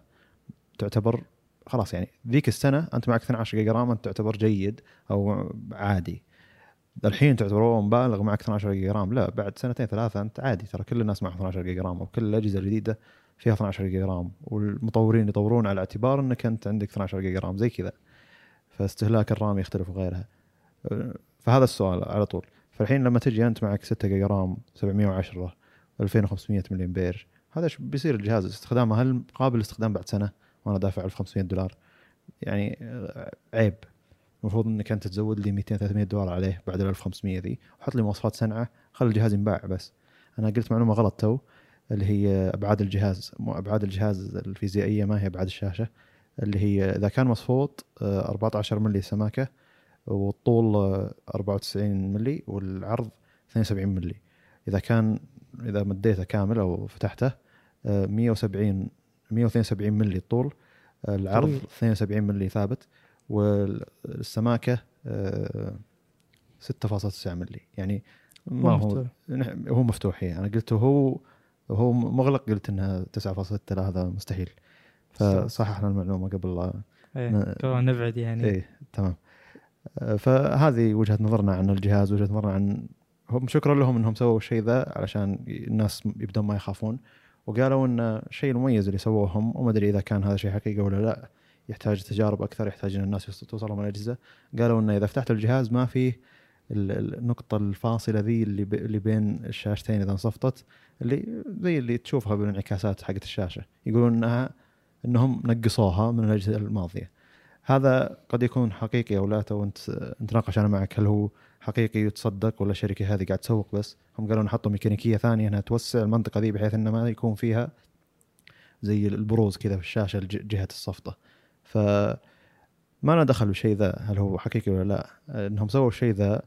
تعتبر خلاص يعني ذيك السنة أنت معك 12 جيجا RAM أنت تعتبر جيد أو عادي. الحين تعتبر مبالغ معك 12 جيجا RAM لا بعد سنتين ثلاثة أنت عادي. ترى كل الناس معها 12 جيجا RAM وكل الأجهزة الجديدة فيها 12 جيجا RAM والمطورين يطورون على اعتبار إنك أنت عندك 12 جيجا RAM زي كذا. فاستهلاك ال RAM يختلف وغيرها. فهذا السؤال على طول. فالحين لما تجي أنت معك 6 جيجا RAM 710 2500 ملي امبير هذا إيش بيصير الجهاز استخدامه؟ هل قابل للاستخدام بعد سنة؟ وأنا دافع 1500 دولار. يعني آه، عيب. المفروض إنك أنت تزود لي 200 300 دولار عليه بعد ال 1500 ذي. وحط لي مواصفات سنعة خلي الجهاز ينباع بس. أنا قلت معلومة غلط تو اللي هي أبعاد الجهاز مو أبعاد الجهاز الفيزيائية ما هي أبعاد الشاشة. اللي هي إذا كان مصفوط آه، 14 ملي سماكة والطول آه، 94 ملي والعرض 72 ملي إذا كان إذا مديته كامل أو فتحته آه، 170 172 ملي الطول آه، العرض طويل. 72 ملي ثابت والسماكة آه، 6.9 ملي يعني ما هو مفتوح. هو مفتوح هي. أنا قلت هو هو مغلق قلت إنها 9.6 لا هذا مستحيل فصححنا المعلومة قبل إيه ن- نبعد يعني. إيه تمام. آه، فهذه وجهة نظرنا عن الجهاز وجهة نظرنا عن هم شكرا لهم إنهم سووا الشيء ذا علشان الناس يبدون ما يخافون. وقالوا إن الشيء المميز اللي سووه هم وما أدري إذا كان هذا شيء حقيقه ولا لا يحتاج تجارب أكثر يحتاج إن الناس توصلهم الأجهزة. قالوا انه إذا فتحت الجهاز ما فيه ال- ال- النقطة الفاصلة ذي اللي, ب- اللي بين الشاشتين إذا انصفتت اللي زي اللي تشوفها بالانعكاسات حقت الشاشة. يقولون إنها إنهم نقصوها من الأجهزة الماضية. هذا قد يكون حقيقي أو لا تو أنت نتناقش أنا معك. هل هو حقيقي يتصدق ولا الشركة هذه قاعد تسوق بس؟ هم قالوا نحطوا ميكانيكية ثانية إنها توسع المنطقة ذي بحيث إنه ما يكون فيها زي البروز كذا في الشاشة جهة الصفطة. ف ما لنا دخل بالشيء ذا هل هو حقيقي ولا لا. إنهم سووا الشيء ذا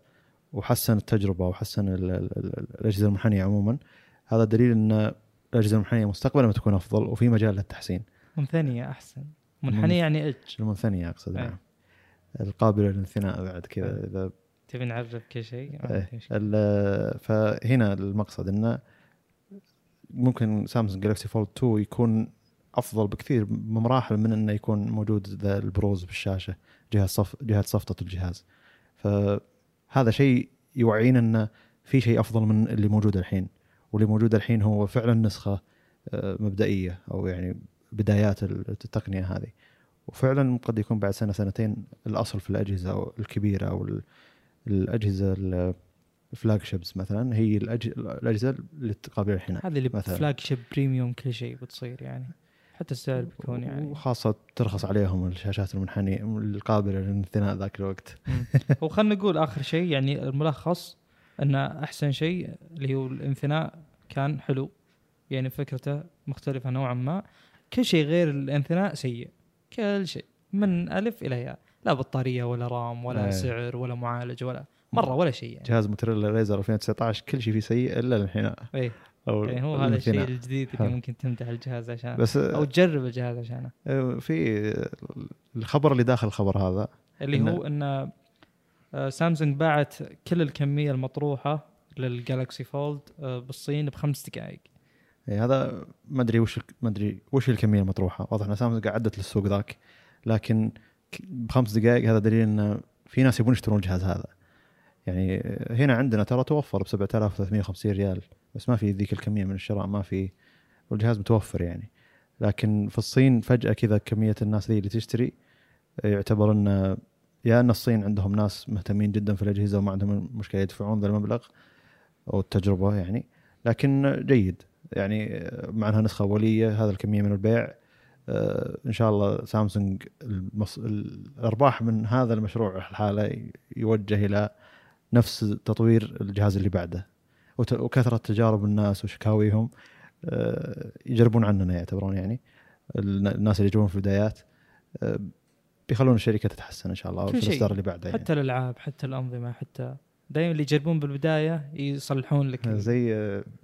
وحسن التجربة وحسن ال- ال- ال- الأجهزة المنحنية عموما. هذا دليل إن الأجهزة المنحنية مستقبلا بتكون أفضل وفي مجال للتحسين. منثنيه أحسن. منحنيه يعني إج. المنثنيه أقصد أي. نعم. القابلة للانثناء بعد كذا أي. إذا تبي نعرف كل شيء؟ إيه. فهنا المقصد إنه ممكن سامسونج جالكسي فولد 2 يكون أفضل بكثير بمراحل من إنه يكون موجود ذا البروز بالشاشة جهه صف جهه صفطة الجهاز. فهذا شيء يوعينا إنه في شيء أفضل من اللي موجود الحين. واللي موجود الحين هو فعلا نسخة آه، مبدئية أو يعني بدايات التقنية هذه. وفعلا قد يكون بعد سنة سنتين الأصل في الأجهزة أو الكبيرة أو ال- الأجهزة ال flagships مثلا هي الأجهزة اللي تقبل الانحناء هذه اللي مثلاً. flagship premium كل شيء بتصير يعني. حتى السعر بيكون يعني. وخاصة ترخص عليهم الشاشات المنحنية القابلة للانثناء ذاك الوقت. وخلنا نقول آخر شيء يعني الملخص أن أحسن شيء اللي هو الانثناء كان حلو. يعني فكرته مختلفة نوعا ما. كل شيء غير الأنثناء سيء. كل شيء. من ألف إلى ياء. لا بطارية ولا رام ولا أي. سعر ولا معالج ولا مرة ولا شيء يعني. جهاز موتوريلا ليزر 2019 كل شيء فيه سيء إلا الانحناء. اي أو يعني هو هذا الشيء. الجديد. اللي ممكن تمدح الجهاز عشان بس أو تجرب الجهاز عشانه. آه، في الخبر اللي داخل الخبر هذا. اللي إنه- هو إن آه، سامسونج باعت كل الكمية المطروحة للجالكسي فولد آه، بالصين بخمس دقائق. إيه، هذا ما أدري وش ما أدري وش الكمية المطروحة. واضح إن سامسونج قعدت للسوق ذاك لكن بخمس دقائق هذا دليل إن في ناس يبون يشترون الجهاز هذا. يعني هنا عندنا ترى توفر ب 7350 ريال بس ما في ذيك الكمية من الشراء ما في والجهاز متوفر يعني. لكن في الصين فجأة كذا كمية الناس ذي اللي تشتري يعتبر إن يا إن الصين عندهم ناس مهتمين جدا في الأجهزة وما عندهم مشكلة يدفعون ذا المبلغ أو التجربة يعني. لكن جيد. يعني مع انها نسخة أولية هذا الكمية من البيع آه، إن شاء الله سامسونج المص... الأرباح من هذا المشروع الحالة يوجه إلى نفس تطوير الجهاز اللي بعده وت... وكثرة تجارب الناس وشكاويهم آه، يجربون عننا يعتبرون يعني الن- الناس اللي يجون في البدايات آه، بيخلون الشركة تتحسن إن شاء الله كل في شيء. الإصدار اللي بعده يعني. حتى الألعاب حتى الأنظمة حتى دائما اللي يجربون بالبداية يصلحون لك زي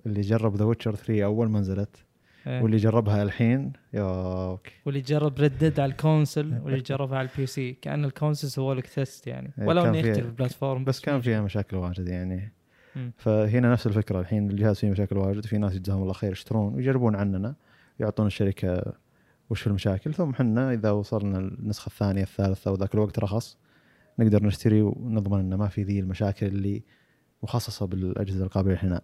اللي جرب ذا Witcher 3 أول ما نزلت إيه. واللي جربها الحين يا okay. واللي جرب Red Dead على ال console <laughs> واللي جربها على ال PC كأن ال console سووا لك test يعني. إيه، ولو انه يختلف البلاتفورم بس كان فيها مشاكل واجد يعني. مم. فهنا نفس الفكرة الحين الجهاز فيه مشاكل واجد في ناس جزاهم الله خير يشترون ويجربون عننا يعطون الشركة وش المشاكل ثم حنا إذا وصلنا النسخة الثانية الثالثة وذاك الوقت رخص. نقدر نشتري ونضمن إنه ما في ذي المشاكل اللي مخصصة بالأجهزة القابلة للحناء.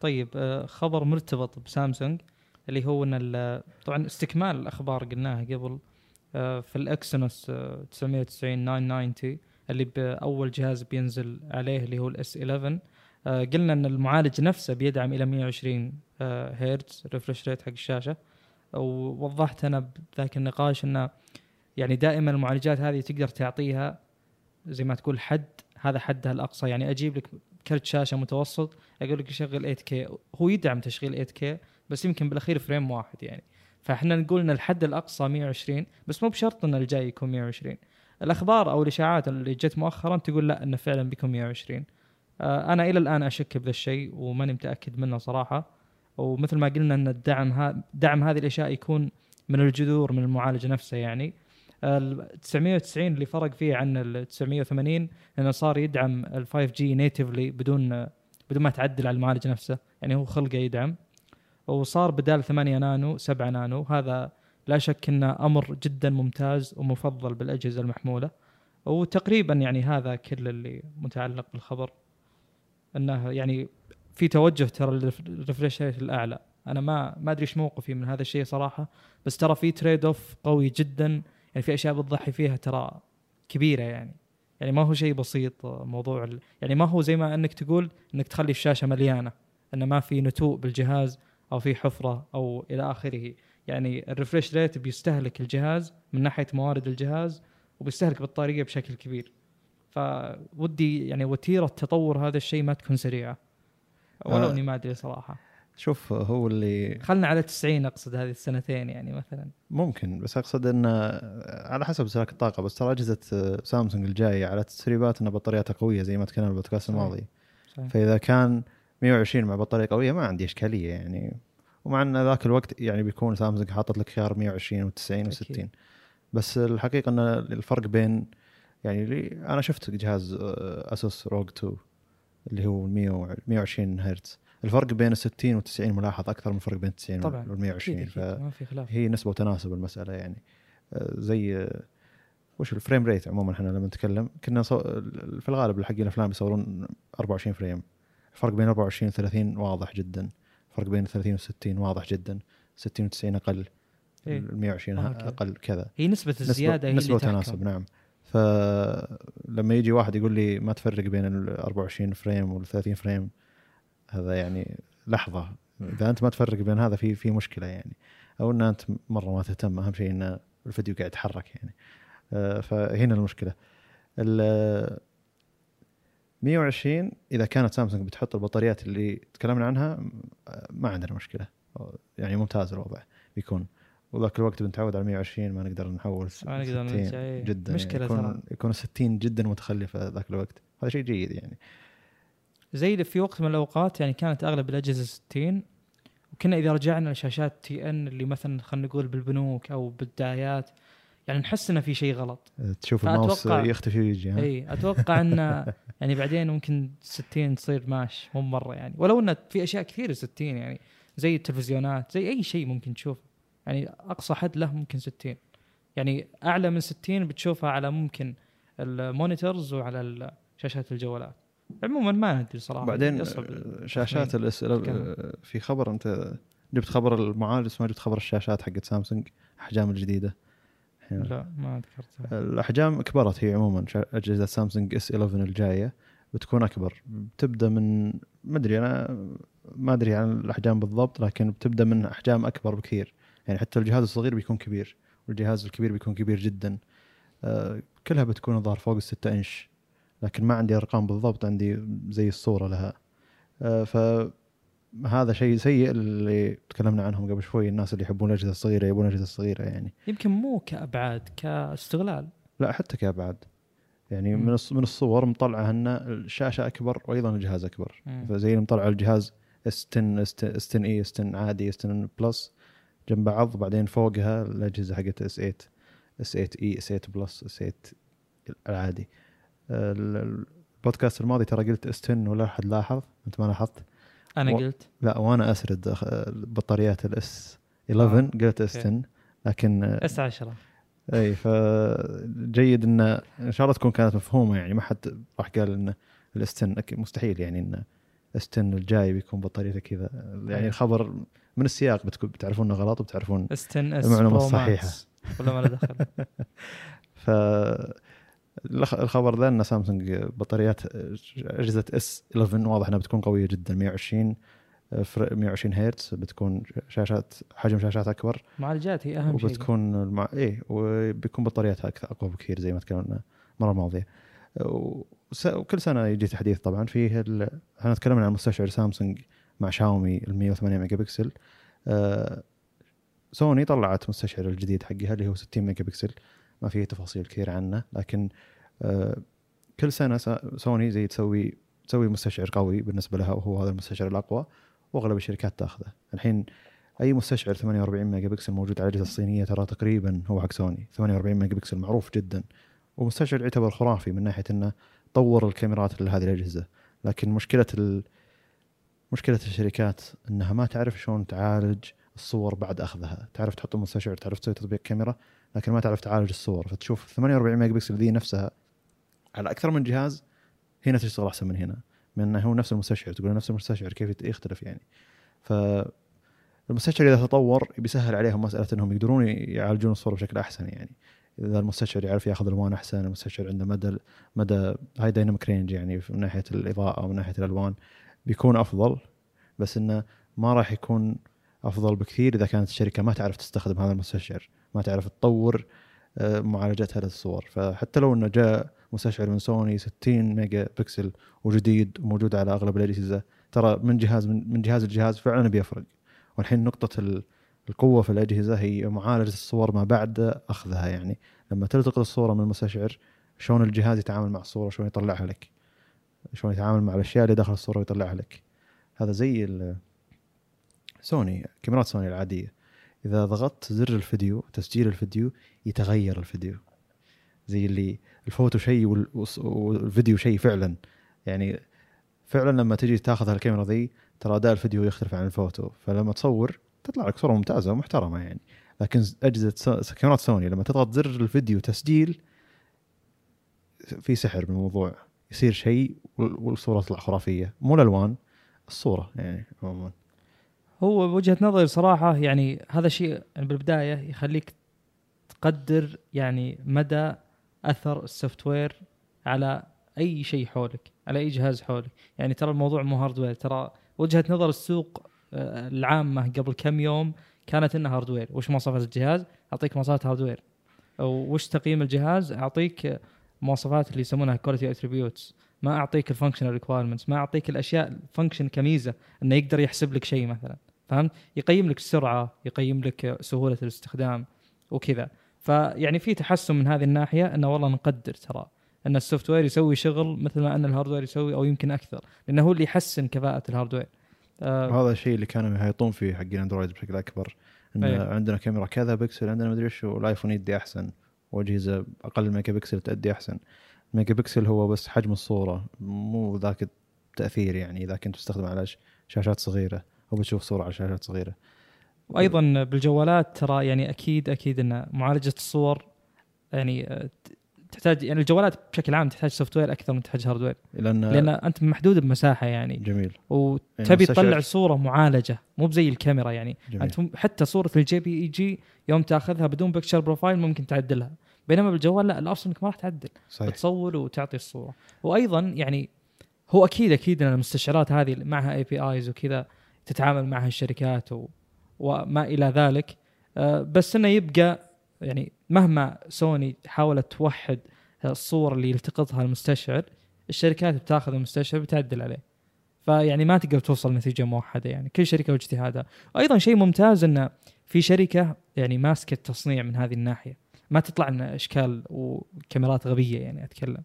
طيب آه، خبر مرتبط بسامسونج اللي هو إن طبعا استكمال الأخبار قلناها قبل آه، في ال Exynos آه، 990 990 اللي بأول جهاز بينزل عليه اللي هو ال S11 آه، قلنا إن المعالج نفسه بيدعم إلى 120 آه، هرتز refresh rate حق الشاشة. ووضحت أنا بذاك النقاش إنه يعني دائما المعالجات هذه تقدر تعطيها زي ما تقول حد هذا حدها الاقصى يعني أجيب لك كرت شاشة متوسط أقول لك شغل 8K هو يدعم تشغيل 8K بس يمكن بالأخير frame واحد يعني. فإحنا نقول إن الحد الأقصى 120 بس مو بشرط إن الجاي يكون 120 الأخبار أو الإشاعات اللي جت مؤخرا تقول لا إنه فعلا بيكون 120 آه، أنا إلى الآن أشك بذا الشيء وماني متأكد منه صراحة. ومثل ما قلنا إن الدعم ها دعم هذه الإشياء يكون من الجذور من المعالج نفسه يعني. 990 اللي فرق فيه عن ال 980 انه صار يدعم ال 5G natively بدون بدون ما تعدل على المعالج نفسه. يعني هو خلقه يدعم. وصار بدال 8 نانو 7 نانو. هذا لا شك إنه أمر جدا ممتاز ومفضل بالأجهزة المحمولة. وتقريبا يعني هذا كل اللي متعلق بالخبر. إنه يعني في توجه ترى لل refresh rate الأعلى. أنا ما ما أدري إيش موقفي من هذا الشيء صراحة. بس ترى في trade-off قوي جدا يعني في أشياء بتضحي فيها ترى كبيرة يعني. يعني ما هو شيء بسيط موضوع ال... يعني ما هو زي ما أنك تقول إنك تخلي الشاشة مليانة إنه ما في نتوء بالجهاز أو في حفرة أو إلى آخره. يعني ال refresh rate بيستهلك الجهاز من ناحية موارد الجهاز وبيستهلك بطاريه بشكل كبير. فودي يعني وتيرة تطور هذا الشيء ما تكون سريعة. ولو آه. إني ما أدري صراحة. شوف هو اللي خلنا على 90 أقصد هذه السنتين يعني مثلا ممكن بس أقصد انه على حسب استهلاك الطاقة بس ترى أجهزة سامسونج الجاية على تسريبات إن بطارياتها قوية زي ما تكلمنا البودكاست. الماضي صحيح. فإذا كان 120 مع بطارية قوية ما عندي إشكالية يعني ومع إن ذاك الوقت يعني بيكون سامسونج حاطط لك خيار 120 و90 أكيد. و60 بس الحقيقة إن الفرق بين يعني اللي أنا شفت جهاز آه، أسوس روج 2 اللي هو 100 120 هرتز الفرق بين ال 60 وال 90 ملاحظ أكثر من الفرق بين ال 90 طبعا. وال 120 أكيد أكيد. ما في خلاف. فهي نسبة وتناسب المسألة يعني. آه، زي آه، وش ال frame rate عموما إحنا لما نتكلم كنا صو... في الغالب حقين الأفلام يصورون 24 frame الفرق بين 24 و 30 واضح جدا. الفرق بين 30 و 60 واضح جدا. 60 و 90 أقل. إيه. ال 120 آه،. أقل كذا. هي نسبة الزيادة هي نسبة اللي تحكم. وتناسب نعم. فلما يجي واحد يقول لي ما تفرق بين ال 24 frame وال 30 frame هذا يعني لحظة. إذا أنت ما تفرق بين هذا في في مشكلة يعني. أو إن أنت مرة ما تهتم أهم شيء إن الفيديو قاعد يتحرك يعني. آه، فهنا المشكلة. ال 120 إذا كانت سامسونج بتحط البطاريات اللي تكلمنا عنها ما عندنا مشكلة. يعني ممتاز الوضع بيكون. وذاك الوقت بنتعود على 120 ما نقدر نحول ما نقدر 60 نرجع،. جدا. يعني ترى. يكون يكون 60 جدا متخلفة ذاك الوقت. هذا شيء جيد يعني. زي في وقت من الأوقات يعني كانت أغلب الأجهزة 60 وكنا إذا رجعنا لشاشات TN اللي مثلا خلينا نقول بالبنوك أو بالدعايات يعني نحس إنه في شيء غلط. تشوف الماوس يختفي ويجي اي أتوقع إن <laughs> يعني بعدين ممكن 60 تصير ماش مو مرة يعني. ولو إن في أشياء كثيرة 60 يعني زي التلفزيونات زي أي شيء ممكن تشوفه يعني أقصى حد له ممكن 60 يعني أعلى من 60 بتشوفها على ممكن ال monitors وعلى شاشات الجوالات. عموما ما ندري صراحة بعدين شاشات التخمين. ال S آه، في خبر أنت جبت خبر المعالج ما جبت خبر الشاشات حقت سامسونج أحجام الجديدة. الحين لا ما ذكرتها الأحجام كبرت هي عموما أجهزة سامسونج S 11 الجاية بتكون أكبر. بتبدأ من ما أدري أنا ما أدري عن الأحجام بالضبط لكن بتبدأ من أحجام أكبر بكثير. يعني حتى الجهاز الصغير بيكون كبير والجهاز الكبير بيكون كبير جدا. آه، كلها بتكون الظاهر فوق الستة إنش. لكن ما عندي أرقام بالضبط عندي زي الصورة لها. آه، فهذا شيء سيء اللي تكلمنا عنهم قبل شوي الناس اللي يحبون الأجهزة الصغيرة يبون الأجهزة الصغيرة يعني. يمكن مو كأبعاد كاستغلال. لا حتى كأبعاد. يعني. من من الصور مطلعة أن الشاشة أكبر وأيضا الجهاز أكبر. مم. فزي اللي مطلع الجهاز S 10 S 10 E S 10 عادي S 10 Plus جنب بعض بعدين فوقها الأجهزة حقت S 8 S 8 E S 8 Plus S 8 العادي ال- البودكاست الماضي ترى قلت S 10 ولا أحد لاحظ أنت ما لاحظت أنا و- قلت لا وأنا أسرد بطاريات ال S 11 قلت S okay. 10 لكن S 10 E فجيد إن إن شاء الله تكون كانت مفهومة يعني ما حد راح قال إن ال S ten مستحيل يعني إن استن الجاي بيكون بطاريته كذا يعني أي. الخبر من السياق بتكون بتعرفون إنه غلط وبتعرفون اس 10 اس المعلومة برو الصحيحة. ماكس ولا ما له دخل <laughs> ف الخبر ذا إن سامسونج بطاريات أجهزة إس 11 واضح إنها بتكون قوية جدا 120 فر- 120 هرتز بتكون شاشات حجم شاشات أكبر. معالجات هي أهم شيء. وبتكون المع... إيه وبيكون بطارياتها أكثر أقوى بكثير زي ما تكلمنا المرة الماضية. وس... وكل سنة يجي تحديث طبعا. فيه ال... إحنا تكلمنا عن مستشعر سامسونج مع شاومي ال 108 ميجا بكسل آه... سوني طلعت مستشعر الجديد حقها اللي هو 60 ميجا بكسل ما فيه تفاصيل كثير عنه لكن آه... كل سنة. سوني زي تسوي تسوي مستشعر قوي بالنسبة لها وهو هذا المستشعر الأقوى وأغلب الشركات تاخذه. الحين أي مستشعر 48 ميجا بكسل موجود على الأجهزة الصينية ترى تقريبا هو حق سوني. 48 ميجا بكسل معروف جدا. ومستشعر يعتبر خرافي من ناحية إنه طور الكاميرات لهذه الأجهزة. لكن مشكلة ال... مشكلة الشركات إنها ما تعرف شلون تعالج الصور بعد أخذها. تعرف تحط المستشعر تعرف تسوي تطبيق كاميرا لكن ما تعرف تعالج الصور. فتشوف 48 ميجا بكسل ذي نفسها على أكثر من جهاز هنا تشتغل أحسن من هنا من إنه هو نفس المستشعر تقول نفس المستشعر كيف يختلف يعني. ف المستشعر إذا تطور بيسهل عليهم مسألة إنهم يقدرون يعالجون الصورة بشكل أحسن يعني. إذا المستشعر يعرف ياخذ ألوان أحسن المستشعر عنده مدى مدى high dynamic range يعني من ناحية الإضاءة ومن ناحية الألوان بيكون أفضل بس إنه ما راح يكون أفضل بكثير إذا كانت الشركة ما تعرف تستخدم هذا المستشعر ما تعرف تطور آه، معالجتها للصور فحتى لو إنه جاء مستشعر من سوني 60 ميجا بكسل وجديد وموجود على أغلب الأجهزة ترى من جهاز من, جهاز لجهاز فعلا بيفرق. والحين نقطة ال- القوة في الأجهزة هي معالجة الصور ما بعد أخذها. يعني لما تلتقط الصورة من المستشعر شلون الجهاز يتعامل مع الصورة؟ شلون يطلعها لك؟ شلون يتعامل مع الأشياء اللي داخل الصورة ويطلعها لك؟ هذا زي سوني كاميرات سوني العادية. إذا ضغطت زر الفيديو تسجيل الفيديو يتغير الفيديو. زي اللي الفوتو شيء والفيديو شيء فعلا. يعني فعلا لما تجي تاخذ الكاميرا ذي ترى أداء الفيديو يختلف عن الفوتو. فلما تصور تطلع لك صورة ممتازة ومحترمة يعني. لكن أجهزة كاميرات سوني لما تضغط زر الفيديو تسجيل في سحر بالموضوع. يصير شيء وال- والصورة تطلع خرافية. مو الألوان الصورة يعني عموما. هو وجهة نظري صراحة يعني هذا شيء يعني بالبداية يخليك تقدر يعني مدى أثر ال software على أي شيء حولك على أي جهاز حولك. يعني ترى الموضوع مو hardware ترى وجهة نظر السوق آه، العامة قبل كم يوم كانت إنها hardware وش مواصفات الجهاز؟ أعطيك مواصفات hardware وش تقييم الجهاز؟ أعطيك مواصفات اللي يسمونها quality attributes ما أعطيك ال functional requirements ما أعطيك الأشياء ال function كميزة إنه يقدر يحسب لك شيء مثلا. فهمت؟ يقيم لك السرعة يقيم لك سهولة الاستخدام وكذا. فيعني في تحسن من هذه الناحية إنه والله نقدر ترى. إن ال software يسوي شغل مثل ما إن ال hardware يسوي أو يمكن أكثر. لأنه هو اللي يحسن كفاءة ال hardware. آه. وهذا الشيء اللي كانوا يهيطون فيه حقين اندرويد بشكل أكبر. إن أيه. عندنا كاميرا كذا بكسل عندنا مدري إيش والآيفون يأدي أحسن. وأجهزة أقل ميجا بكسل تأدي أحسن. الميجا بكسل هو بس حجم الصورة مو ذاك التأثير يعني إذا كنت تستخدم على شاشات صغيرة. أو بتشوف صورة على شاشات صغيرة. وأيضا بالجوالات ترى يعني أكيد أكيد إن معالجة الصور يعني آه، تحتاج يعني الجوالات بشكل عام تحتاج software أكثر من تحتاج hardware لأن لأن أنت محدود بمساحة يعني. جميل. وتبي المستشعر- تطلع صورة معالجة مو بزي الكاميرا يعني. جميل. أنت حتى صورة ال JPEG يوم تأخذها بدون picture profile ممكن تعدلها. بينما بالجوال لا الأصل إنك ما راح تعدل. صحيح. بتصور وتعطي الصورة. وأيضا يعني هو أكيد أكيد إن المستشعرات هذه معها APIs وكذا تتعامل معها الشركات و... وما إلى ذلك. آه، بس إنه يبقى يعني مهما سوني حاولت توحد الصور اللي يلتقطها المستشعر الشركات بتاخذ المستشعر بتعدل عليه. فيعني ما تقدر توصل نتيجة موحدة يعني كل شركة واجتهادها. وأيضا شيء ممتاز إنه في شركة يعني ماسكة التصنيع من هذه الناحية. ما تطلع لنا إشكال وكاميرات غبية يعني أتكلم.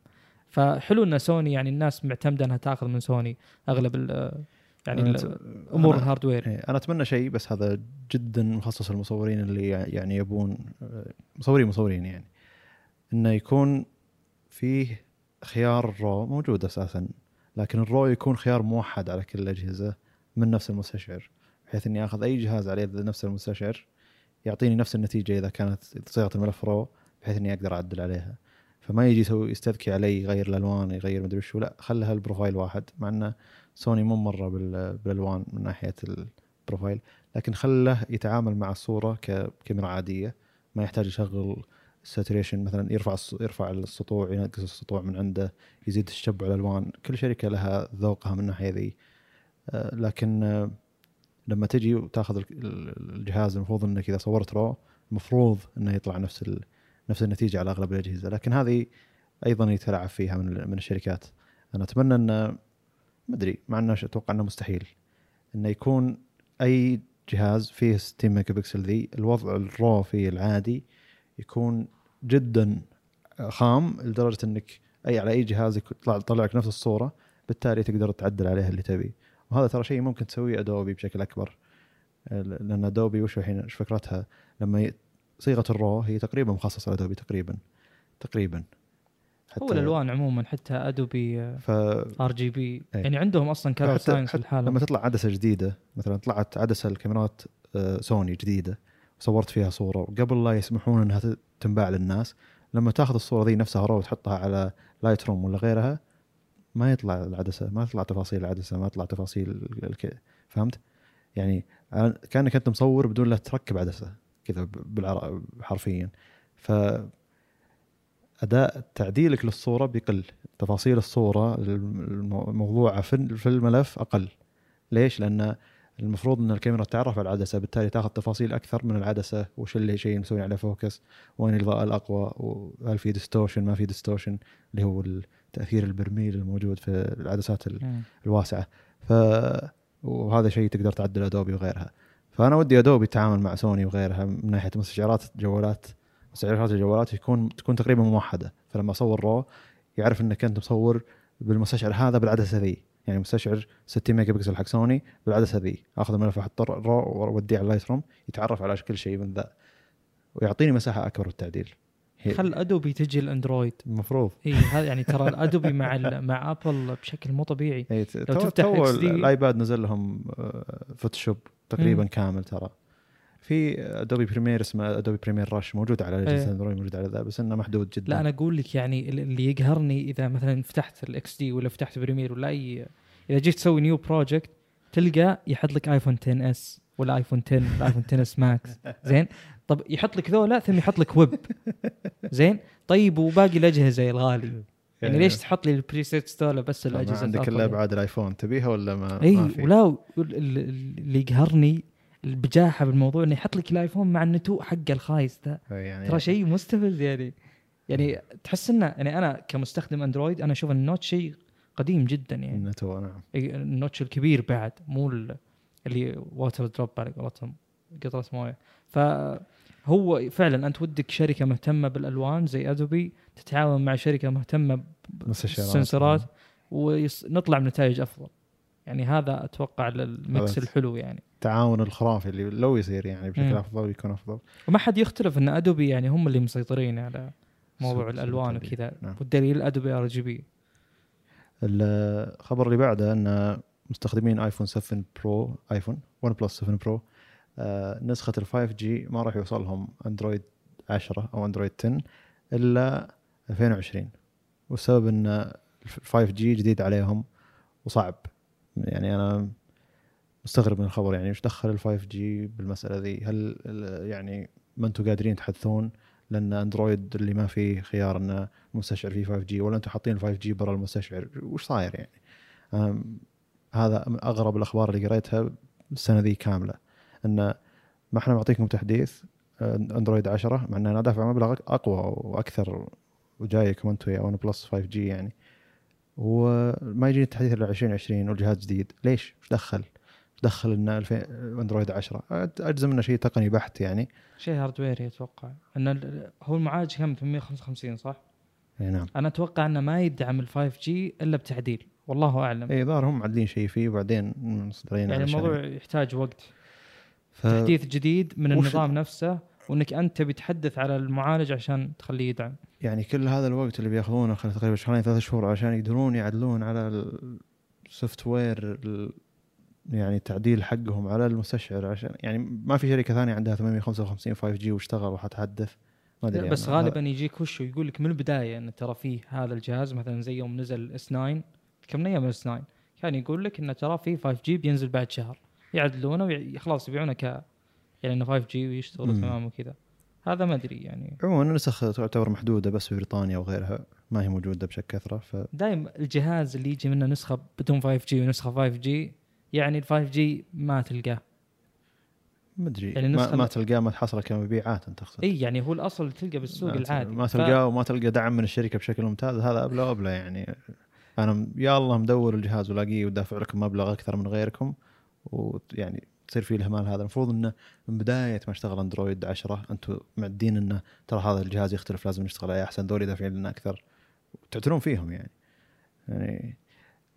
فحلو إن سوني يعني الناس معتمدة إنها تأخذ من سوني أغلب يعني أمور أنا- ال hardware إيه، أنا أتمنى شيء بس هذا جدا مخصص للمصورين اللي يع- يعني يبون آه، مصورين مصورين يعني. إنه يكون فيه خيار ال RAW موجود أساسا لكن ال RAW يكون خيار موحد على كل الأجهزة من نفس المستشعر بحيث إني آخذ أي جهاز عليه نفس المستشعر يعطيني نفس النتيجة إذا كانت صيغه الملف RAW بحيث إني أقدر أعدل عليها. فما يجي يسوي يستذكي علي يغير الألوان يغير مدري شو لا خلها ال profile واحد مع إنه سوني مو مرة بال- بالألوان من ناحية ال profile لكن خله يتعامل مع الصورة ككاميرا عادية ما يحتاج يشغل saturation مثلا يرفع يرفع السطوع ينقص السطوع من عنده يزيد تشبع الألوان كل شركة لها ذوقها من الناحية ذي آه، لكن آه، لما تجي وتاخذ ال- ال- الجهاز المفروض إنك إذا صورت RAW المفروض إنه يطلع نفس. نفس النتيجة على أغلب الأجهزة لكن هذه أيضا يتلاعب فيها من من الشركات أنا أتمنى إن ما أدري مع انه أتوقع إنه مستحيل. إنه يكون أي جهاز فيه 60 ميجا بكسل ذي الوضع ال RAW فيه العادي يكون جدا خام لدرجة إنك أي على أي جهاز يطلع يطلع لك نفس الصورة بالتالي تقدر تعدل عليها اللي تبي. وهذا ترى شيء ممكن تسويه أدوبي بشكل أكبر. لأن أدوبي وش الحين فكرتها؟ لما. صيغة ال RAW هي تقريبا مخصصة لأدوبي تقريبا تقريبا. هو الألوان عموما حتى ادوبي ف RGB. يعني عندهم أصلا color فحتى- science حتى لحالهم لما تطلع عدسة جديدة مثلا طلعت عدسة الكاميرات آه، سوني جديدة وصورت فيها صورة وقبل لا يسمحون إنها تنباع للناس لما تاخذ الصورة ذي نفسها RAW وتحطها على Lightroom ولا غيرها ما يطلع العدسة ما تطلع تفاصيل العدسة ما تطلع تفاصيل ال- الك... فهمت؟ يعني كأنك أنت مصور بدون لا تركب عدسة كذا ب- بالعر... حرفيا ف أداء تعديلك للصورة بيقل. تفاصيل الصورة الم- الموضوعه في الملف أقل. ليش؟ لأن المفروض إن الكاميرا تعرف على العدسة بالتالي تاخذ تفاصيل أكثر من العدسة. وش اللي شيء مسوي عليه focus؟ وين الإضاءة الأقوى؟ وهل في distortion ما في distortion اللي هو التأثير البرميل الموجود في العدسات. الواسعة. ف وهذا شيء تقدر تعدل ادوبي وغيرها. فأنا ودي ادوبي تتعامل مع سوني وغيرها من ناحية مستشعرات جوالات مستشعرات الجوالات يكون تكون تقريبا موحدة. فلما أصور RAW يعرف إنك أنت مصور بالمستشعر هذا بالعدسة ذي. يعني مستشعر 60 ميجا بكسل حق سوني بالعدسة ذي. أخذ الملف أحط RAW وأوديه على ال Lightroom يتعرف على كل شيء من ذا. ويعطيني مساحة أكبر بالتعديل خل ادوبي تجي الأندرويد. المفروض إي هذا يعني ترى <laughs> الادوبي مع مع ابل بشكل مو طبيعي. تو, تفتح الآيباد نزل لهم آه، فوتوشوب تقريبا مم. كامل ترى. في ادوبي بريمير اسمه ادوبي Premiere Rush موجود على اجهزه إيه. اندرويد موجود على ذا بس إنه محدود جدا. لا أنا أقول لك يعني ال- اللي يقهرني إذا مثلا فتحت ال XD ولا فتحت Premiere ولا أي إذا جيت تسوي new project تلقى يحط لك ايفون 10 S ولا ايفون 10 ولا ايفون 10 S Max زين؟ طب يحط لك ذولا ثم يحط لك ويب زين؟ طيب وباقي الأجهزة الغالي. <laughs> يعني ليش تحط لي ال presets ذولا بس الأجهزة عندك الا يعني؟ ابعاد الايفون تبيها ولا ما اي؟ ولا ال- ال- اللي يقهرني البجاحة بالموضوع إنه يحط لك الآيفون مع النتوء حقه الخايس ذا يعني ترى شيء مستفز يعني. يعني تحس إنه يعني أنا كمستخدم أندرويد أنا أشوف ال notch شيء قديم جدا يعني. النتوء نعم. ال notch الكبير بعد مو ال- اللي water drop على قولتهم قطرة موية. فهو فعلا أنت ودك شركة مهتمة بالألوان زي ادوبي تتعاون مع شركة مهتمة. بال sensorات ونطلع بنتائج أفضل. يعني هذا أتوقع ال mix هذا- الحلو يعني. التعاون الخرافي اللي لو يصير يعني بشكل مم. أفضل يكون أفضل. وما حد يختلف إن أدوبي يعني هم اللي مسيطرين على موضوع الألوان. وكذا. نعم. والدليل ادوبي RGB الخبر اللي بعده إن مستخدمين ايفون 7 Pro ايفون 1 Plus 7 Pro آه، نسخة ال 5G ما راح يوصلهم اندرويد 10 أو اندرويد 10 إلا 2020 والسبب إن ال 5G جديد عليهم وصعب. يعني أنا مستغرب من الخبر يعني إيش دخل ال 5G بالمسألة ذي؟ هل يعني ما أنتم قادرين تحدثون لأن أندرويد اللي ما فيه خيار إنه المستشعر فيه 5G ولا أنتم حاطين ال 5G برا المستشعر؟ وش صاير يعني؟ هذا من أغرب الأخبار اللي قريتها السنة ذي كاملة إن ما إحنا معطيكم تحديث أندرويد 10 مع ان أنا دافع مبلغ أقوى وأكثر وجايكم أنتم يا OnePlus 5G يعني. وما يجي التحديث إلا 2020 والجهاز جديد. ليش؟ إيش دخل؟ إيش دخل إن 2000 أندرويد 10 أجزم إنه شيء تقني بحت يعني. شيء hardware أتوقع إن هو المعالج كم؟ 855 صح؟ إي نعم. أنا أتوقع إنه ما يدعم ال 5G إلا بتعديل. والله أعلم. إي ظاهر هم معدلين شيء فيه وبعدين مصدرين يعني الموضوع يحتاج وقت. ف... تحديث جديد من وش- النظام نفسه وإنك أنت تبي تحدث على المعالج عشان تخليه يدعم. يعني كل هذا الوقت اللي بياخذونه خلال تقريبا شهرين ثلاث شهور عشان يقدرون يعدلون على ال software يعني التعديل حقهم على المستشعر عشان يعني ما في شركة ثانية عندها 855 5G واشتغل وحتحدث. ما أدري بس أنا. غالبا يجيك وش يقول لك من البداية إن ترى فيه هذا الجهاز مثلا زي يوم نزل S9 كم من أيام S9 كان يقول لك انه ترى فيه 5G بينزل بعد شهر. يعدلونه وخلاص يبيعونه ك يعني إنه 5G ويشتغل. تمام وكذا. هذا ما أدري يعني. عموما النسخ تعتبر محدودة بس في بريطانيا وغيرها ما هي موجودة بشكل كثره ف دايم الجهاز اللي يجي منه نسخة بدون 5 جي ونسخة 5 جي يعني ال 5 جي ما تلقاه. ما أدري. يعني ما, ما تلقاه ما تحصل كمبيعات أنت تقصد. إي يعني هو الأصل تلقى بالسوق ما العادي. ما ف- تلقاه وما تلقى دعم من الشركة بشكل ممتاز. هذا أبلى وأبلى يعني. أنا يا الله مدور الجهاز ولاقيه ودافع لكم مبلغ أكثر من غيركم ويعني تصير فيه الإهمال هذا. المفروض إنه من بداية ما اشتغل أندرويد 10 أنتم معدين إنه ترى هذا الجهاز يختلف لازم نشتغل عليه أحسن. ذولي دافعين لنا أكثر تعثرون فيهم يعني. يعني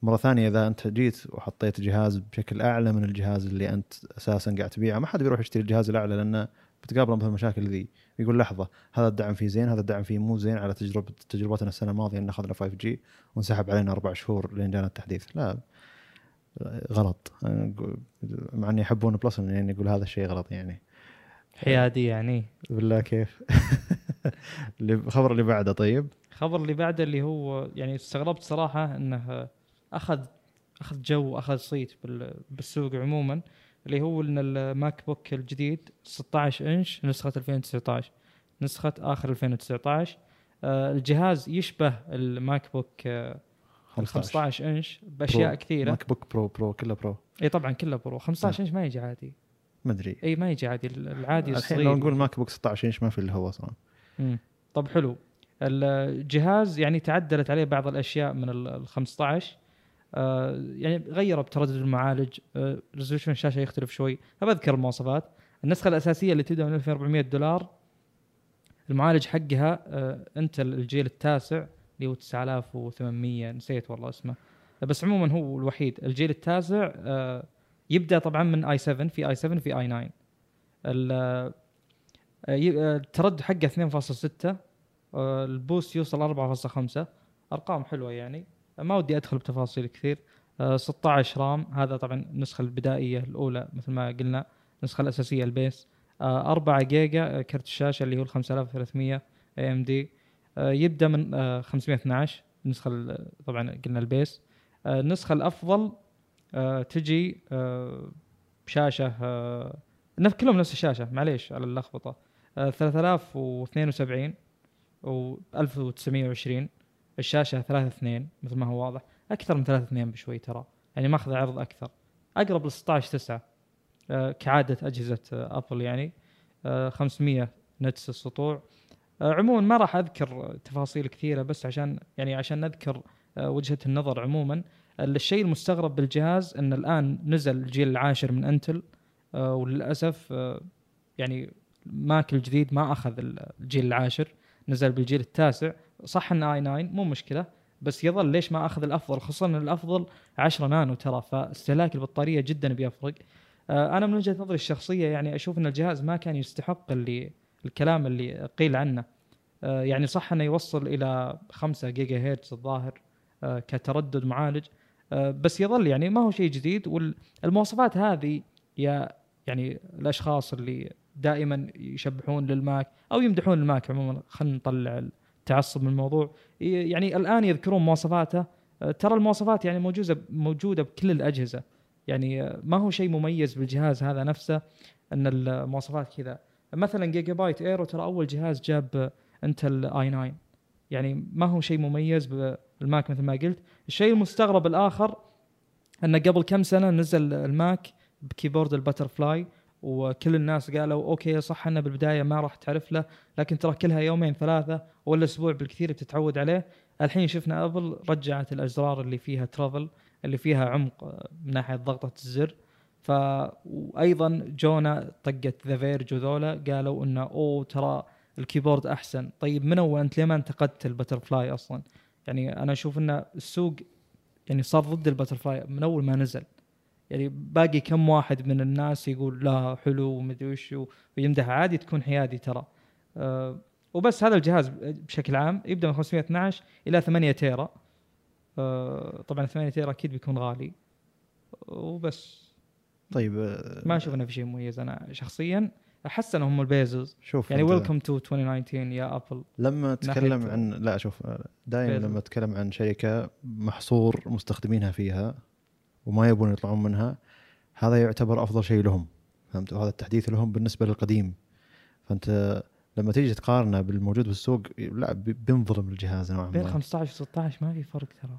مرة ثانية إذا أنت جيت وحطيت جهاز بشكل أعلى من الجهاز اللي أنت أساسا قاعد تبيعه ما حد بيروح يشتري الجهاز الأعلى لأنه بتقابله مثل المشاكل ذي. يقول لحظة هذا الدعم فيه زين هذا الدعم فيه مو زين على تجربه تجربتنا السنة الماضية ان أخذنا 5G وانسحب علينا أربع شهور لين جانا التحديث. لا غلط. مع إني يحب ون بلس اني يقول هذا الشيء غلط يعني. حيادي يعني. بالله كيف؟ <laughs> الخبر اللي بعده طيب. الخبر اللي بعده اللي هو يعني استغربت صراحة إنه اخذ أخذ جو اخذ صيت بال- بالسوق عموما اللي هو إن الماك بوك الجديد 16 إنش نسخة 2019 نسخة آخر 2019 آه، الجهاز يشبه الماك بوك آه، 15 إنش بأشياء Pro. كثيرة. ماك بوك برو Pro كله Pro. اي طبعا كله Pro. 15 إنش ما يجي عادي. ما أدري. اي ما يجي عادي العادي الحين الصغير. لو نقول ماك بوك 16 إنش ما في اللي هو أصلا. طب حلو. الجهاز يعني تعدلت عليه بعض الأشياء من ال ال 15 آه يعني غيروا بتردد المعالج. آه resolution الشاشة يختلف شوي. بذكر المواصفات. النسخة الأساسية اللي تبدا من 2400 دولار. المعالج حقها آه انتل الجيل التاسع. اللي هو 9800 نسيت والله اسمه. بس عموما هو الوحيد. الجيل التاسع آه يبدأ طبعا من i7 في i7 في i9 ال- آه، آه، التردد حقه 2.6 آه، ال boost يوصل 4.5 أرقام حلوة يعني. ما ودي أدخل بتفاصيل كثير. آه، 16 RAM. هذا طبعا النسخة البدائية الأولى مثل ما قلنا. النسخة الأساسية ال base. آه، 4 جيجا كرت الشاشة اللي هو ال 5300 AMD. يبدأ من آه، 512 النسخة ال- طبعا قلنا البيس. آه، النسخة الأفضل آه، تجي آه، بشاشة آه، نف- كلهم نفس الشاشة معليش على اللخبطة. آه، 3072 و 1920 الشاشة 3 2 مثل ما هو واضح. أكثر من 3 2 بشوي ترى يعني ماخذ عرض أكثر. أقرب ل 16 9 آه، كعادة أجهزة آه، أبل يعني. آه، 500 نتس السطوع. آه، عموما ما راح أذكر تفاصيل كثيرة بس عشان يعني عشان نذكر آه، وجهة النظر عموما. الشيء المستغرب بالجهاز إن الآن نزل الجيل العاشر من أنتل آه، وللأسف آه، يعني ماك الجديد ما أخذ الجيل العاشر نزل بالجيل التاسع. صح إن آي 9 مو مشكلة بس يظل ليش ما أخذ الأفضل؟ خصوصا إن الأفضل 10 نانو ترى فاستهلاك البطارية جدا بيفرق. آه، أنا من وجهة نظري الشخصية يعني أشوف إن الجهاز ما كان يستحق اللي الكلام اللي قيل عنه. آه، يعني صح أنه يوصل إلى 5 جيجا هرتز الظاهر آه، كتردد معالج. آه، بس يظل يعني ما هو شيء جديد والمواصفات هذه يا يعني الأشخاص اللي دائما يشطحون للماك أو يمدحون الماك عموما خلينا نطلع التعصب من الموضوع. يعني الآن يذكرون مواصفاته. ترى المواصفات يعني موجودة موجودة بكل الأجهزة. يعني ما هو شيء مميز بالجهاز هذا نفسه أن المواصفات كذا. مثلا جيجابايت ايرو ترى أول جهاز جاب انتل i9 يعني ما هو شيء مميز بالماك مثل ما قلت. الشيء المستغرب الآخر ان قبل كم سنة نزل الماك ب keyboard ال butterfly وكل الناس قالوا أوكي صح إنه بالبداية ما راح تعرف له لكن ترى كلها يومين ثلاثة ولا أسبوع بالكثير بتتعود عليه. الحين شفنا أبل رجعت الأزرار اللي فيها travel اللي فيها عمق من ناحية ضغطة الزر. ف وأيضا جونا طقة ذا فيرج وذولا قالوا انه أوه ترى ال keyboard أحسن. طيب من أول أنت ليه ما انتقدت ال butterfly أصلا؟ يعني أنا أشوف إن السوق يعني صار ضد ال butterfly من أول ما نزل. يعني باقي كم واحد من الناس يقول لا حلو ومدري وش ويمدح عادي تكون حيادي ترى. أه وبس هذا الجهاز بشكل عام يبدأ من 512 إلى 8 تيرا. أه طبعا 8 تيرا أكيد بيكون غالي. وبس. طيب آه، ما انه في شيء مميز. أنا شخصيا أحس إنهم ال bezels شوف يعني welcome to 2019 يا أبل. لما تتكلم عن لا شوف دائما bezel. لما تتكلم عن شركة محصور مستخدمينها فيها وما يبون يطلعون منها هذا يعتبر أفضل شيء لهم فهمت؟ وهذا التحديث لهم بالنسبة للقديم. فأنت لما تيجي تقارنه بالموجود بالسوق لا بي- بينظلم الجهاز نوعا بين ما. 15 و 16 ما في فرق ترى.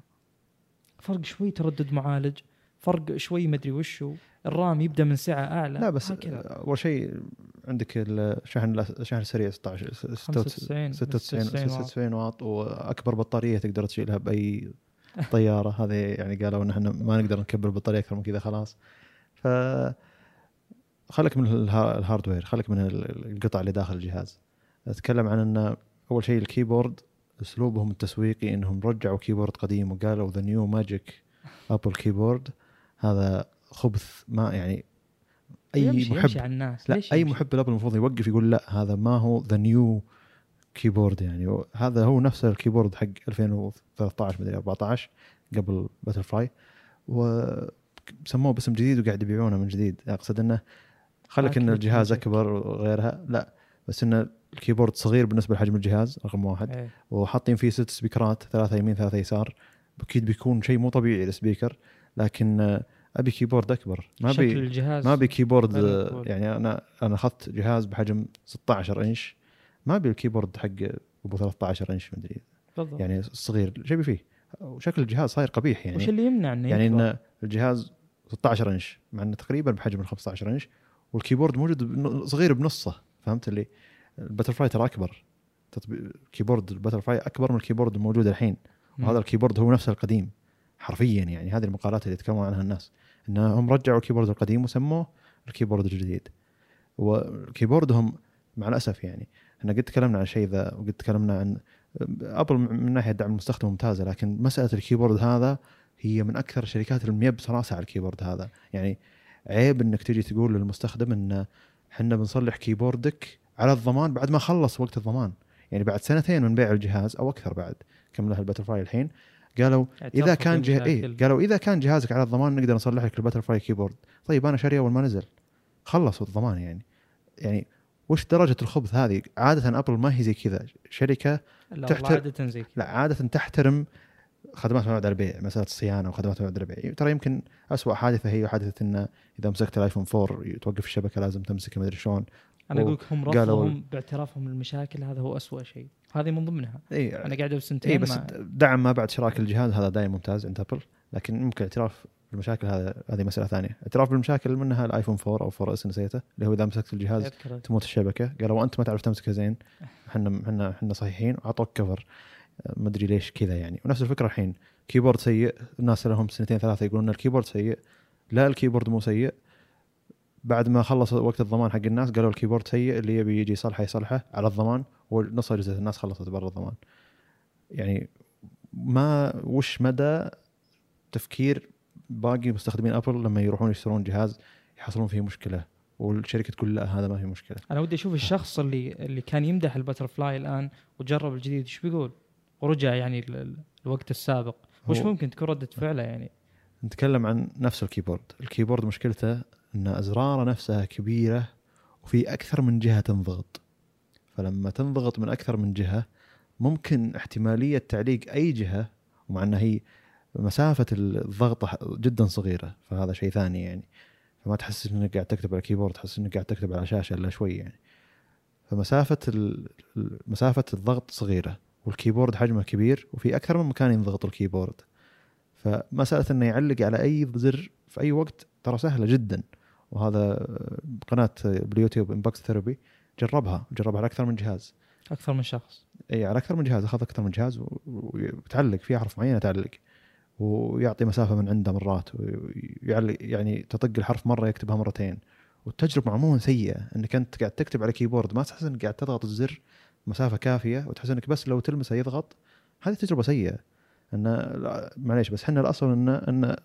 فرق شوي تردد معالج. فرق شوي مدري وشو. الرام يبدأ من سعه أعلى. لا بس. أول شيء عندك الشحن الشحن السريع 16 95 96 96 واط. 96 واط وأكبر بطارية تقدر تشيلها بأي طيارة. <laughs> هذه يعني قالوا إن إحنا ما نقدر نكبر البطارية أكثر من كذا خلاص. ف خلك من الها- ال hardware خلك من ال- القطع اللي داخل الجهاز. أتكلم عن إن أول شيء ال keyboard أسلوبهم التسويقي إنهم رجعوا keyboard قديم وقالوا the new magic Apple keyboard هذا خبث ما يعني أي يمشي محب يمشي على الناس. لا ليش أي يمشي؟ محب الابل المفروض يوقف يقول لا هذا ما هو the new keyboard يعني. هذا هو نفس ال keyboard حق 2013 مدري 14 قبل butterfly وسموه باسم جديد وقاعد يبيعونه من جديد. أقصد إنه خلك إن أكيد الجهاز. أكبر وغيرها. لا بس انه ال keyboard صغير بالنسبة لحجم الجهاز رقم واحد. إيه. وحاطين فيه ست سبيكرات ثلاثة يمين ثلاثة يسار. أكيد بيكون شيء مو طبيعي ال speaker لكن أبي keyboard أكبر. ما شكل ابي الجهاز. ما ابي keyboard. يعني أنا أنا أخذت جهاز بحجم 16 إنش. ما ابي ال keyboard حق أبو 13 إنش مدري بالضبط. يعني الصغير إيش ابي فيه؟ وشكل الجهاز صاير قبيح يعني. وش اللي يمنع إنه يعني؟ إن الجهاز 16 إنش مع إنه تقريبا بحجم ال 15 inch وال keyboard موجود صغير بنصه فهمت اللي؟ ال butterfly ترى أكبر. تطبيق keyboard ال butterfly أكبر من ال keyboard الموجود الحين. وهذا ال keyboard هو نفسه القديم. حرفيا يعني هذه المقالات اللي يتكلمون عنها الناس. انهم رجعوا ال keyboard القديم وسموه ال keyboard الجديد. و keyboard هم مع الأسف يعني إحنا قد تكلمنا عن شيء ذا وقد تكلمنا عن أبل من ناحية دعم المستخدم ممتازة لكن مسألة ال keyboard هذا هي من أكثر الشركات اللي ميبس راسها على ال keyboard هذا. يعني عيب إنك تجي تقول للمستخدم إن إحنا بنصلح keyboard ك على الضمان بعد ما خلص وقت الضمان. يعني بعد سنتين من بيع الجهاز أو أكثر بعد كم له ال butterfly الحين؟ قالوا إذا كان جه... إيه قالوا إذا كان جهازك على الضمان نقدر نصلح لك ال butterfly keyboard. طيب أنا شاريه أول ما نزل. خلصوا الضمان يعني. يعني وش درجة الخبث هذه؟ عادة أبل ما هي زي كذا. شركة لا تحت- والله عادة زي كذا. لا عادة تحترم خدمات ما بعد البيع مسألة الصيانة وخدمات ما بعد البيع ترى يمكن أسوأ حادثة هي حادثه انه إذا مسكت الآيفون 4 توقف الشبكة لازم تمسكه ما أدري شلون. أنا أقول لك هم رفضهم باعترافهم المشاكل هذا هو أسوأ شيء. هذه من ضمنها. اي أنا قاعد بسنتين اي إيه، بس دعم ما بعد شرائك الجهاز هذا دائما ممتاز عند ابل لكن ممكن اعتراف بالمشاكل هذا هذه مسألة ثانية. اعتراف بالمشاكل منها الآيفون 4 أو 4 S نسيته اللي هو إذا مسكت الجهاز أذكر تموت الشبكة. قالوا وانت ما تعرف تمسكه زين. إحنا إحنا إحنا صحيحين. واعطوك cover ما أدري ليش كذا يعني. ونفس الفكرة الحين. keyboard سيء. الناس لهم سنتين ثلاثة يقولون ال keyboard سيء. لا ال keyboard مو سيء. بعد ما خلص وقت الضمان حق الناس قالوا ال keyboard سيء اللي يبي يجي يصلحه يصلحه على الضمان ونص اجهزة الناس خلصت برا الضمان. يعني ما وش مدى تفكير باقي مستخدمين ابل لما يروحون يشترون جهاز يحصلون فيه مشكلة والشركة تقول لا هذا ما في مشكلة؟ أنا ودي أشوف الشخص اللي اللي كان يمدح ال butterfly الآن وجرب الجديد إيش بيقول؟ ورجع يعني ال- ال- الوقت السابق. وش ممكن تكون ردة فعله يعني؟ نتكلم عن نفس ال keyboard. ال keyboard مشكلته أن ازراره نفسها كبيرة وفي أكثر من جهة تنضغط. فلما تنضغط من أكثر من جهة ممكن احتمالية تعليق أي جهة ومع أنها هي مسافة الضغط جدا صغيرة فهذا شيء ثاني يعني. فما تحس إنك قاعد تكتب على ال keyboard تحس إنك قاعد تكتب على شاشة إلا شوي يعني. فمسافة مسافة الضغط صغيرة وال keyboard حجمه كبير وفي أكثر من مكان ينضغط ال keyboard. فمسألة إنه يعلق على أي زر في أي وقت ترى سهلة جدا. وهذا قناة باليوتيوب Unbox Therapy جربها جربها على أكثر من جهاز. أكثر من شخص. إي على أكثر من جهاز أخذ أكثر من جهاز وتعلق في احرف معينة تعلق ويعطي مسافة من عنده مرات ويعلق يعني تطق الحرف مرة يكتبها مرتين. والتجربة عموما سيئة إنك أنت قاعد تكتب على keyboard ما تحس إنك قاعد تضغط الزر مسافة كافية وتحس إنك بس لو تلمسه يضغط. هذه تجربة سيئة. إن معليش بس إحنا الأصل إن إن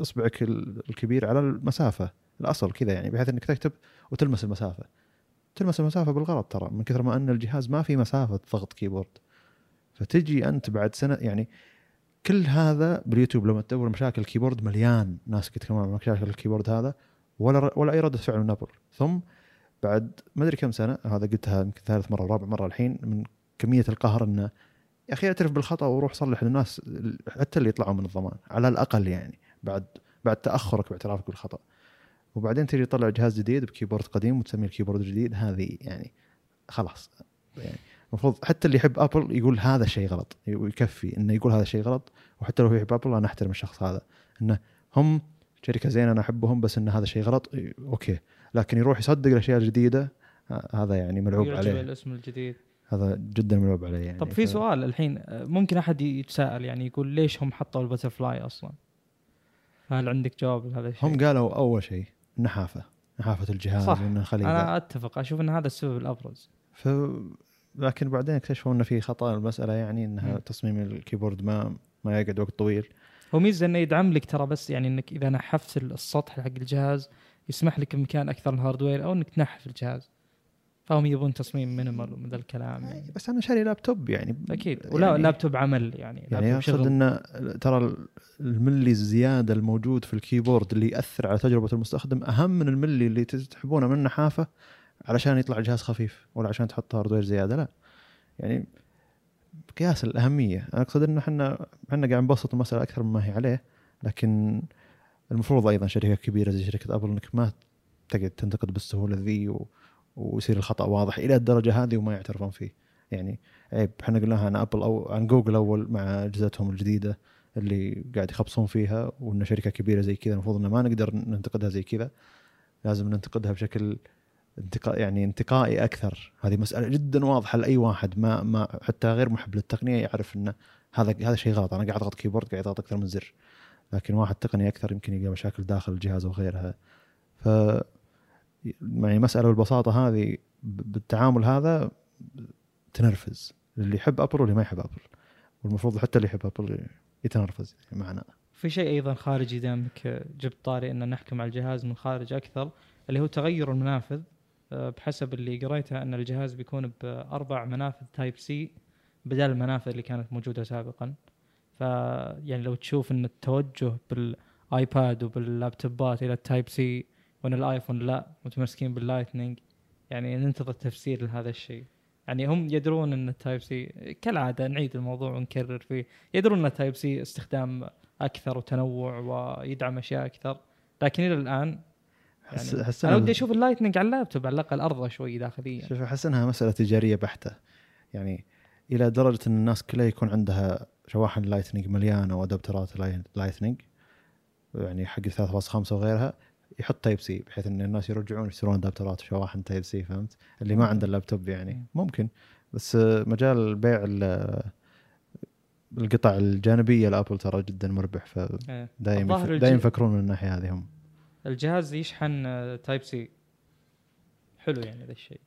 أصبعك ال- الكبير على المسافة. الأصل كذا يعني بحيث إنك تكتب وتلمس المسافة. تلمس المسافة بالغلط ترى من كثر ما أن الجهاز ما في مسافة ضغط keyboard فتجي أنت بعد سنة يعني كل هذا باليوتيوب لما تدور مشاكل ال keyboard مليان ناس يتكلمون عن مشاكل ال keyboard هذا ولا ولا أي رده فعل من ابل ثم بعد ما أدري كم سنة هذا قلتها يمكن ثالث مرة ورابع مرة الحين من كمية القهر انه يا أخي اعترف بالخطأ وروح صلح للناس حتى اللي يطلعوا من الضمان على الأقل يعني بعد بعد تأخرك باعترافك بالخطأ. وبعدين تجي تطلع جهاز جديد ب keyboard قديم وتسميه ال keyboard الجديد هذه يعني خلاص. يعني المفروض حتى اللي يحب ابل يقول هذا الشيء غلط ويكفي إنه يقول هذا الشيء غلط. وحتى لو يحب ابل أنا أحترم الشخص هذا إنه هم شركة زينة أنا أحبهم بس إن هذا شيء غلط okay. لكن يروح يصدق الأشياء الجديدة ه- هذا يعني ملعوب عليه. الاسم الجديد. هذا جدا ملعوب عليه يعني. طب في ف- سؤال الحين آه، ممكن أحد يتساءل يعني يقول ليش هم حطوا ال butterfly أصلا؟ هل عندك جواب لهذا الشيء؟ هم قالوا أول شيء نحافه نحافه الجهاز صح. وانه خليه أنا أتفق أشوف إن هذا السبب الأبرز ف لكن بعدين اكتشفوا انه في خطأ المسألة يعني انها مم. تصميم ال keyboard ما ما يقعد وقت طويل هو ميزة إنه يدعم لك ترى بس يعني إنك إذا نحفت السطح حق الجهاز يسمح لك بمكان أكثر ال hardware أو إنك تنحف الجهاز فهم يبون تصميم minimal ومن ذا الكلام يعني. بس أنا شاري لابتوب يعني. أكيد. ولا يعني- لابتوب عمل يعني, يعني أقصد شغل. ان ترى الملي الزيادة الموجود في ال keyboard اللي يأثر على تجربة المستخدم أهم من الملي اللي تسحبونه من النحافه علشان يطلع الجهاز خفيف ولا عشان تحط hardware زيادة لا. يعني قياس الأهمية. أنا أقصد ان إحنا إحنا قاعد نبسط المسألة أكثر مما هي عليه لكن المفروض أيضا شركة كبيرة زي شركة ابل إنك ما تقعد تنتقد بالسهولة ذي و... ويصير الخطأ واضح إلى الدرجة هذه وما يعترفون فيه. يعني عيب إحنا قلناها عن ابل أو عن جوجل أول مع أجهزتهم الجديدة اللي قاعد يخبصون فيها وإن شركة كبيرة زي كذا المفروض ان ما نقدر ننتقدها زي كذا. لازم ننتقدها بشكل انتقا يعني انتقائي أكثر. هذه مسألة جدا واضحة لأي واحد. ما ما حتى غير محب للتقنية يعرف إنه هذا هذا شيء غلط. أنا قاعد أضغط keyboard قاعد أضغط أكثر من زر. لكن واحد تقني أكثر يمكن يلقى مشاكل داخل الجهاز وغيرها. ف يعني مسألة بالبساطه هذه بالتعامل هذا تنرفز. اللي يحب أبل واللي ما يحب أبل. والمفروض حتى اللي يحب أبل يتنرفز معنا في شيء أيضا خارجي دامك جبت طاري أن نحكم على الجهاز من خارج أكثر اللي هو تغير المنافذ آه، بحسب اللي قريته أن الجهاز بيكون بأربع منافذ Type-C بدل المنافذ اللي كانت موجودة سابقا. ف يعني لو تشوف أن التوجه بالآيباد وباللابتوبات إلى ال Type-C وإن الآيفون لا متمسكين بال Lightning. يعني ننتظر تفسير لهذا الشيء. يعني هم يدرون إن ال Type-C كالعادة نعيد الموضوع ونكرر فيه. يدرون إن ال Type-C استخدام أكثر وتنوع ويدعم أشياء أكثر. لكن إلى الآن يعني أنا ودي أشوف ال Lightning على اللابتوب على الأقل أرضى شوي داخليا. شوف أحس إنها مسألة تجارية بحتة. يعني إلى درجة إن الناس كلها يكون عندها شواحن Lightning مليانة وأدابترات Light- Lightning يعني حق 3.5 وغيرها. يحط Type-C بحيث إن الناس يرجعون يشترون ادابترات وشواحن Type-C فهمت؟ اللي ما. عنده اللابتوب يعني مم. ممكن بس مجال بيع ال- القطع الجانبية لأبل ترى جدا مربح إيه. فدايم الج- دايم يفكرون من الناحية هذه هم الجهاز يشحن Type-C حلو يعني ذا الشيء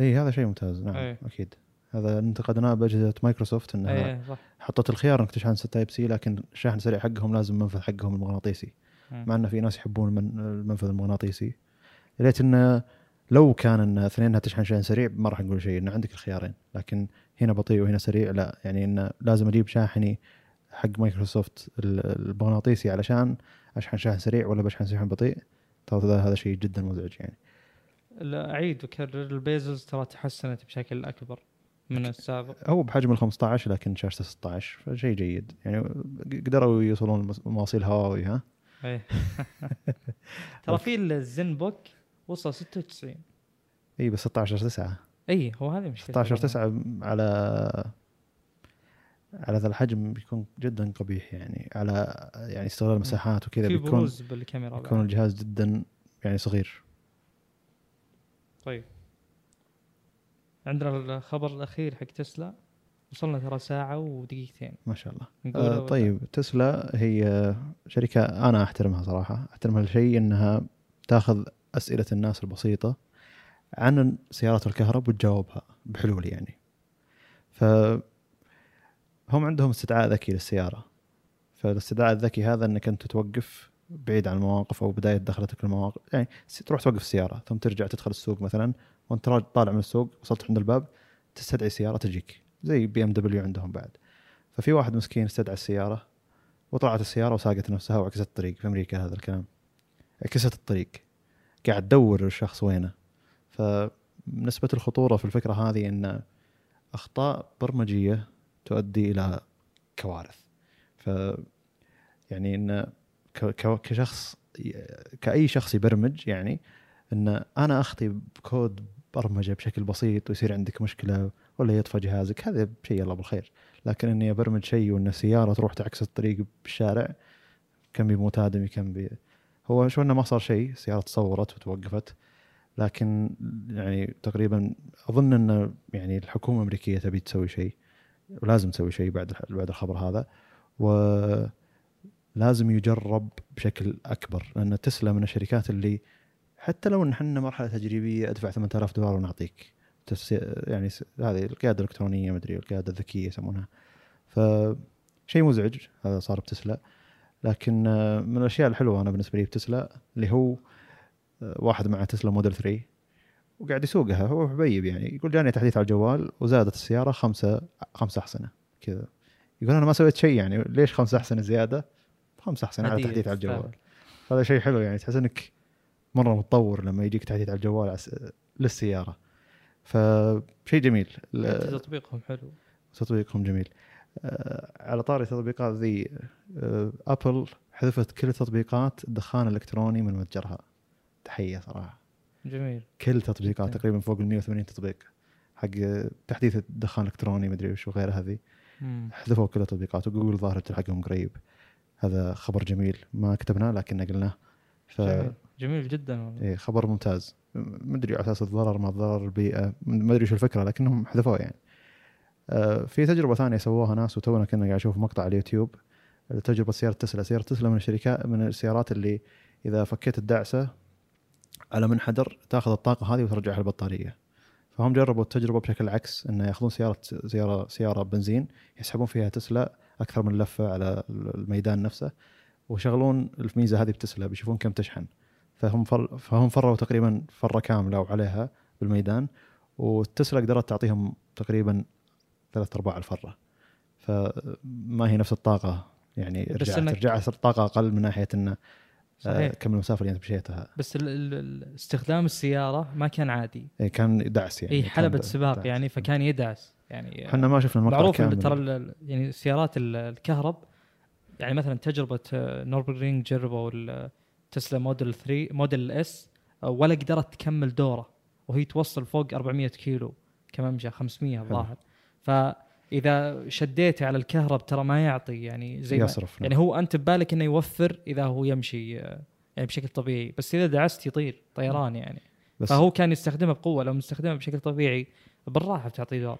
اي هذا شيء ممتاز نعم إيه. أكيد هذا انتقدناه بأجهزة مايكروسوفت إنها صح حطت الخيار إنك تشحن Type-C لكن الشحن السريع حقهم لازم منفذ حقهم المغناطيسي. مع إنه في ناس يحبون المن- المنفذ المغناطيسي. يا ريت إنه لو كان ان اثنينها تشحن شحن سريع ما راح نقول شيء إنه عندك الخيارين. لكن هنا بطيء وهنا سريع لا. يعني إنه لازم أجيب شاحني حق مايكروسوفت ال- المغناطيسي علشان أشحن شحن سريع ولا بشحن شحن بطيء. ترى هذا شيء جدا مزعج يعني. لا أعيد وكرر ال bezels ترى تحسنت بشكل أكبر من السابق. هو بحجم ال 15 لكن شاشته 16 فشيء جيد. يعني قدروا يوصلون مواصيل هواوي ها. <laughs> ترى في الزن بوك وصل 96 اي بس 16 9 اي هو هذه مشكلة. 16 9 على على ذا الحجم بيكون جدا قبيح يعني على يعني استغلال مساحات وكذا بيكون بروز بالكاميرا بيكون بعد. الجهاز جدا يعني صغير. طيب. عندنا الخبر الأخير حق تسلا. وصلنا ترى ساعة ودقيقتين. ما شاء الله. آه ولا- طيب تسلا هي شركة أنا أحترمها صراحة. أحترمها لشيء أنها تاخذ أسئلة الناس البسيطة عن سيارات الكهرب وتجاوبها بحلول يعني. ف هم عندهم استدعاء ذكي للسيارة. فالاستدعاء الذكي هذا أنك أنت توقف بعيد عن المواقف أو بداية دخلتك المواقف. يعني تروح توقف السيارة ثم ترجع تدخل السوق مثلا وأنت راج- طالع من السوق وصلت عند الباب تستدعي سيارة تجيك. زي بي إم دبليو عندهم بعد. ففي واحد مسكين استدعى السيارة وطلعت السيارة وساقت نفسها وعكست الطريق. في أمريكا هذا الكلام. عكست الطريق. قاعد تدور الشخص وينه. فنسبة الخطورة في الفكرة هذه أن أخطاء برمجية تؤدي إلى كوارث. ف يعني ك- كشخص كأي شخص يبرمج يعني أن أنا أخطي بكود برمجة بشكل بسيط ويصير عندك مشكلة ولا يطفى جهازك. هذا شيء الله بالخير. لكن إني أبرمج شيء وإن السيارة تروح تعكس الطريق بالشارع كم بيموت ادمي كم بي. هو شو إنه ما صار شيء السيارة تصورت وتوقفت. لكن يعني تقريبا أظن إن يعني الحكومة الأمريكية تبي تسوي شيء. ولازم تسوي شيء بعد بعد الخبر هذا. ولازم يجرب بشكل أكبر. لأن تسلا من الشركات اللي حتى لو إن إحنا مرحلة تجريبية أدفع 8000 دولار ونعطيك. يعني هذه القيادة الإلكترونية مدري القيادة الذكية يسمونها. فشيء مزعج هذا صار بتسلا. لكن آه، من الأشياء الحلوة أنا بالنسبة لي بتسلا اللي هو آه، واحد مع تسلا موديل 3 وقاعد يسوقها. هو حبيب يعني يقول جاني تحديث على الجوال وزادت السيارة خمسة خمسة أحسنة كذا. يقول أنا ما سويت شيء يعني ليش خمسة أحسنة زيادة؟ خمسة أحسنة على تحديث على. الجوال. هذا شيء حلو يعني تحس إنك مرة متطور لما يجيك تحديث على الجوال للسيارة. فشيء جميل. حتى تطبيقهم حلو. تطبيقهم جميل. آه، على طاري التطبيقات ذي آه، ابل حذفت كل تطبيقات الدخان الإلكتروني من متجرها. تحية صراحة. جميل. كل تطبيقات. تقريبا فوق ال 180 تطبيق. حق آه، تحديث الدخان الإلكتروني مدري وش وغيره هذه. حذفوا كل التطبيقات وجوجل ظاهر تلحقهم قريب. هذا خبر جميل. ما كتبناه لكن نقلناه ف جميل. جميل جدا والله. إيه خبر ممتاز. ما أدري على أساس الضرر ما ضرر البيئة ما أدري شو الفكرة لكنهم حذفوه يعني. آه، في تجربة ثانية سووها ناس وتونا كنا قاعد أشوف مقطع على اليوتيوب. تجربه سيارة تسلا. سيارة تسلا من الشركات من السيارات اللي إذا فكيت الدعسة على منحدر تأخذ الطاقة هذه وترجعها البطارية. فهم جربوا التجربة بشكل عكس إنه يأخذون سيارة سيارة سيارة بنزين يسحبون فيها تسلا أكثر من لفة على الميدان نفسه ويشغلون الميزة هذه بتسلا بيشوفون كم تشحن. فهم فر فهم فروا تقريبا فرة كاملة وعليها بالميدان وتسلا قدرت تعطيهم تقريبا ثلاث أرباع الفرة. فما هي نفس الطاقة يعني رجعت رجعت الطاقه أقل من ناحية إنه آه، صحيح. كم المسافة اللي أنت مشيتها. بس استخدام السيارة ما كان عادي. إيه، كان دعس يعني اي د- سباق دعس. يعني فكان يدعس يعني. إحنا ما شفنا المقطع معروف كامل. ترى يعني سيارات ال- الكهرب يعني مثلا تجربة نوربرينج جربوا ال- تسلا موديل 3 موديل إس ولا قدرت تكمل دوره. وهي توصل فوق 400 كيلو كممشى 500 الظاهر. فإذا شديته على الكهرب ترى ما يعطي يعني زي ما يصرف يعني هو أنت ببالك إنه يوفر إذا هو يمشي آه، يعني بشكل طبيعي. بس إذا دعست يطير طيران يعني. بس فهو كان يستخدمها بقوة. لو مستخدمها بشكل طبيعي بالراحة بتعطي دور.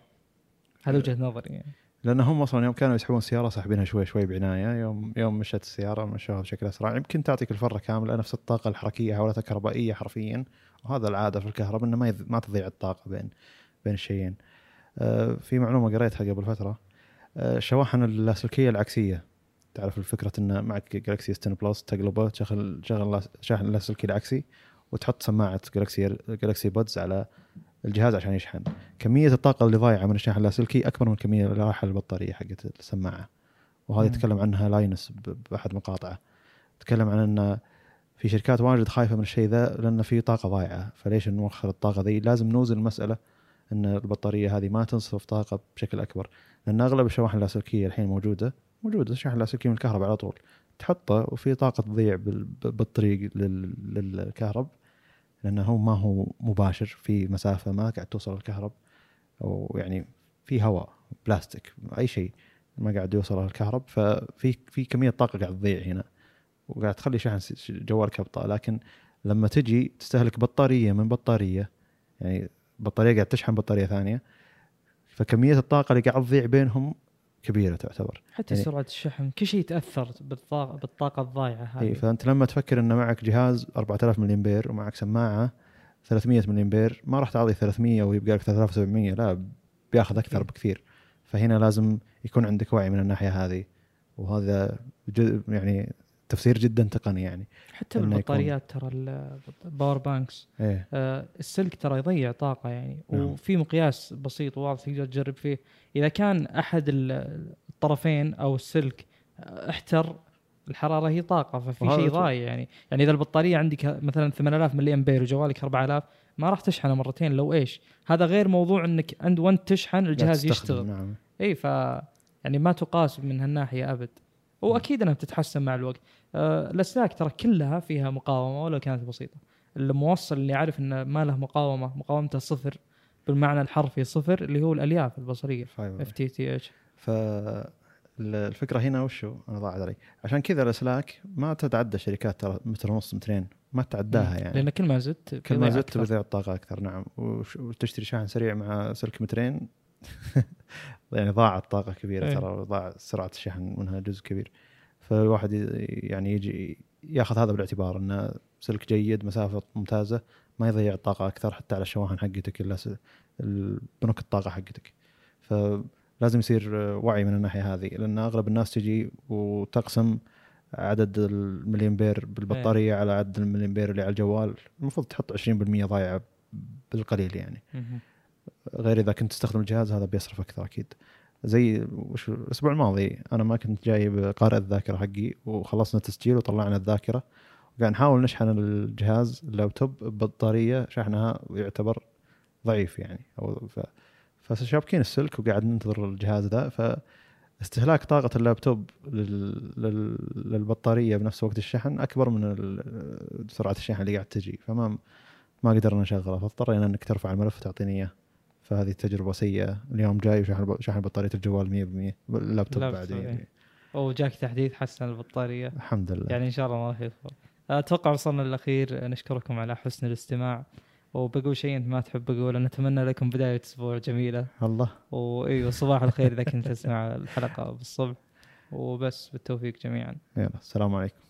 هذا وجهة نظري يعني. لأن هم أصلا يوم كانوا يسحبون السياره ساحبينها شوي شوي بعناية. يوم يوم مشت السيارة مشوها بشكل أسرع. يمكن تعطيك الفرة كاملة نفس الطاقة الحركية حولتها كهربائية حرفيا. وهذا العادة في الكهرباء إنه ما يذ- ما تضيع الطاقة بين بين الشيئين. آه، في معلومة قريتها قبل فترة. آه، الشواحن اللاسلكية العكسية. تعرف الفكرة إن معك جالكسي اس 10 بلس تقلبه تشغل شاحن اللاسلكي العكسي وتحط سماعة جالكسي جالكسي بودز على الجهاز عشان يشحن. كمية الطاقة اللي ضايعة من الشاحن اللاسلكي أكبر من الكميه اللي رايحه للبطاريه حقت السماعة. وهذا. يتكلم عنها لاينس بأحد مقاطعه. تكلم عن إن في شركات واجد خايفة من الشيء ذا لأن في طاقة ضايعة. فليش نوخر الطاقة ذي؟ لازم نوزن المسألة إن البطارية هذه ما تنصرف طاقة بشكل أكبر. لأن أغلب الشواحن اللاسلكية الحين موجودة موجودة. الشاحن اللاسلكي من الكهرباء على طول. تحطه وفي طاقة تضيع بالطريق لل- للكهرب. لأنه ما هو مباشر في مسافة ما قاعد توصل الكهرب أو يعني في هواء بلاستيك أي شيء ما قاعد يوصل الكهرب ففي في كمية طاقة قاعد تضيع هنا وقاعد تخلي شحن جوالك ابطا لكن لما تجي تستهلك بطارية من بطارية يعني بطارية قاعد تشحن بطارية ثانية فكمية الطاقة اللي قاعد تضيع بينهم كبيرة تعتبر. حتى يعني- سرعة الشحن كل شيء يتأثر بالطاقه بالطاقة الضايعة اي هذه فأنت لما تفكر ان معك جهاز 4000 ملي امبير ومعك سماعة 300 ملي امبير ما راح تعطي 300 ويبقى لك 3700 لا بياخذ أكثر أكيد. بكثير. فهنا لازم يكون عندك وعي من الناحية هذه. وهذا يعني تفسير جدا تقني يعني. حتى بالبطاريات ترى ال- ال power banks إيه. آه، السلك ترى يضيع طاقة يعني. نعم. وفي مقياس بسيط وواضح تقدر تجرب فيه. إذا كان أحد ال- الطرفين أو السلك احتر الحرارة هي طاقة ففي شيء ضايع يعني. يعني إذا البطارية عندك مثلا 8000 ملي امبير وجوالك 4000 ما راح تشحنه مرتين لو إيش؟ هذا غير موضوع إنك عند وانت تشحن الجهاز يشتغل. نعم. إي ف يعني ما تقاس من هالناحية أبد. واكيد إنها بتتحسن مع الوقت. أه الأسلاك ترى كلها فيها مقاومة ولو كانت بسيطة. الموصل اللي عارف إنه ما له مقاومة مقاومته صفر بالمعنى الحرفي صفر اللي هو الألياف البصرية. FTTH. فالفكرة هنا وشو أنا ضاعت علي. عشان كذا الأسلاك ما تتعدى شركات ترى متر ونص مترين. ما تعداها يعني. لأن كل ما زدت كل ما زدت أكثر. بيضيع الطاقة أكثر نعم. وتشتري شاحن سريع مع سلك مترين؟ <laughs> يعني ضاعت طاقة كبيرة إيه. ترى ضاع سرعة الشحن منها جزء كبير فالواحد يعني يجي ياخذ هذا بالاعتبار إنه سلك جيد مسافة ممتازة ما يضيع الطاقة أكثر حتى على الشواحن حقتك إلا س- ال- بنوك الطاقة حقتك فلازم يصير وعي من الناحية هذه لأن أغلب الناس تجي وتقسم عدد الملي امبير بالبطارية على عدد الملي امبير اللي على الجوال المفروض تحط 20% ضايعة بالقليل يعني. غير إذا كنت تستخدم الجهاز هذا بيصرف أكثر أكيد. زي وش الأسبوع الماضي أنا ما كنت جايب قارئ الذاكرة حقي وخلصنا تسجيل وطلعنا الذاكرة. وقاعد نحاول نشحن الجهاز اللابتوب ببطاريه شحنها يعتبر ضعيف يعني. أو ف فشابكين السلك وقاعد ننتظر الجهاز ذا. فاستهلاك طاقة اللابتوب لل... لل... للبطارية بنفس وقت الشحن أكبر من ال- سرعة الشحن اللي قاعد تجي. فما ما قدرنا نشغله فاضطرينا إنك ترفع الملف وتعطيني إياه. فهذه تجربة سيئة. اليوم جاي وشحن شحن بطارية الجوال 100% اللابتوب بعد يعني. وجاك تحديث حسن البطارية. الحمد لله. يعني إن شاء الله ما في. أتوقع وصلنا للأخير. نشكركم على حسن الاستماع. وبقول شيء أنت ما تحب اقوله نتمنى لكم بداية أسبوع جميلة. الله. وايوه صباح الخير إذا كنت تسمع الحلقة بالصبح. وبس بالتوفيق جميعا. يلا السلام عليكم.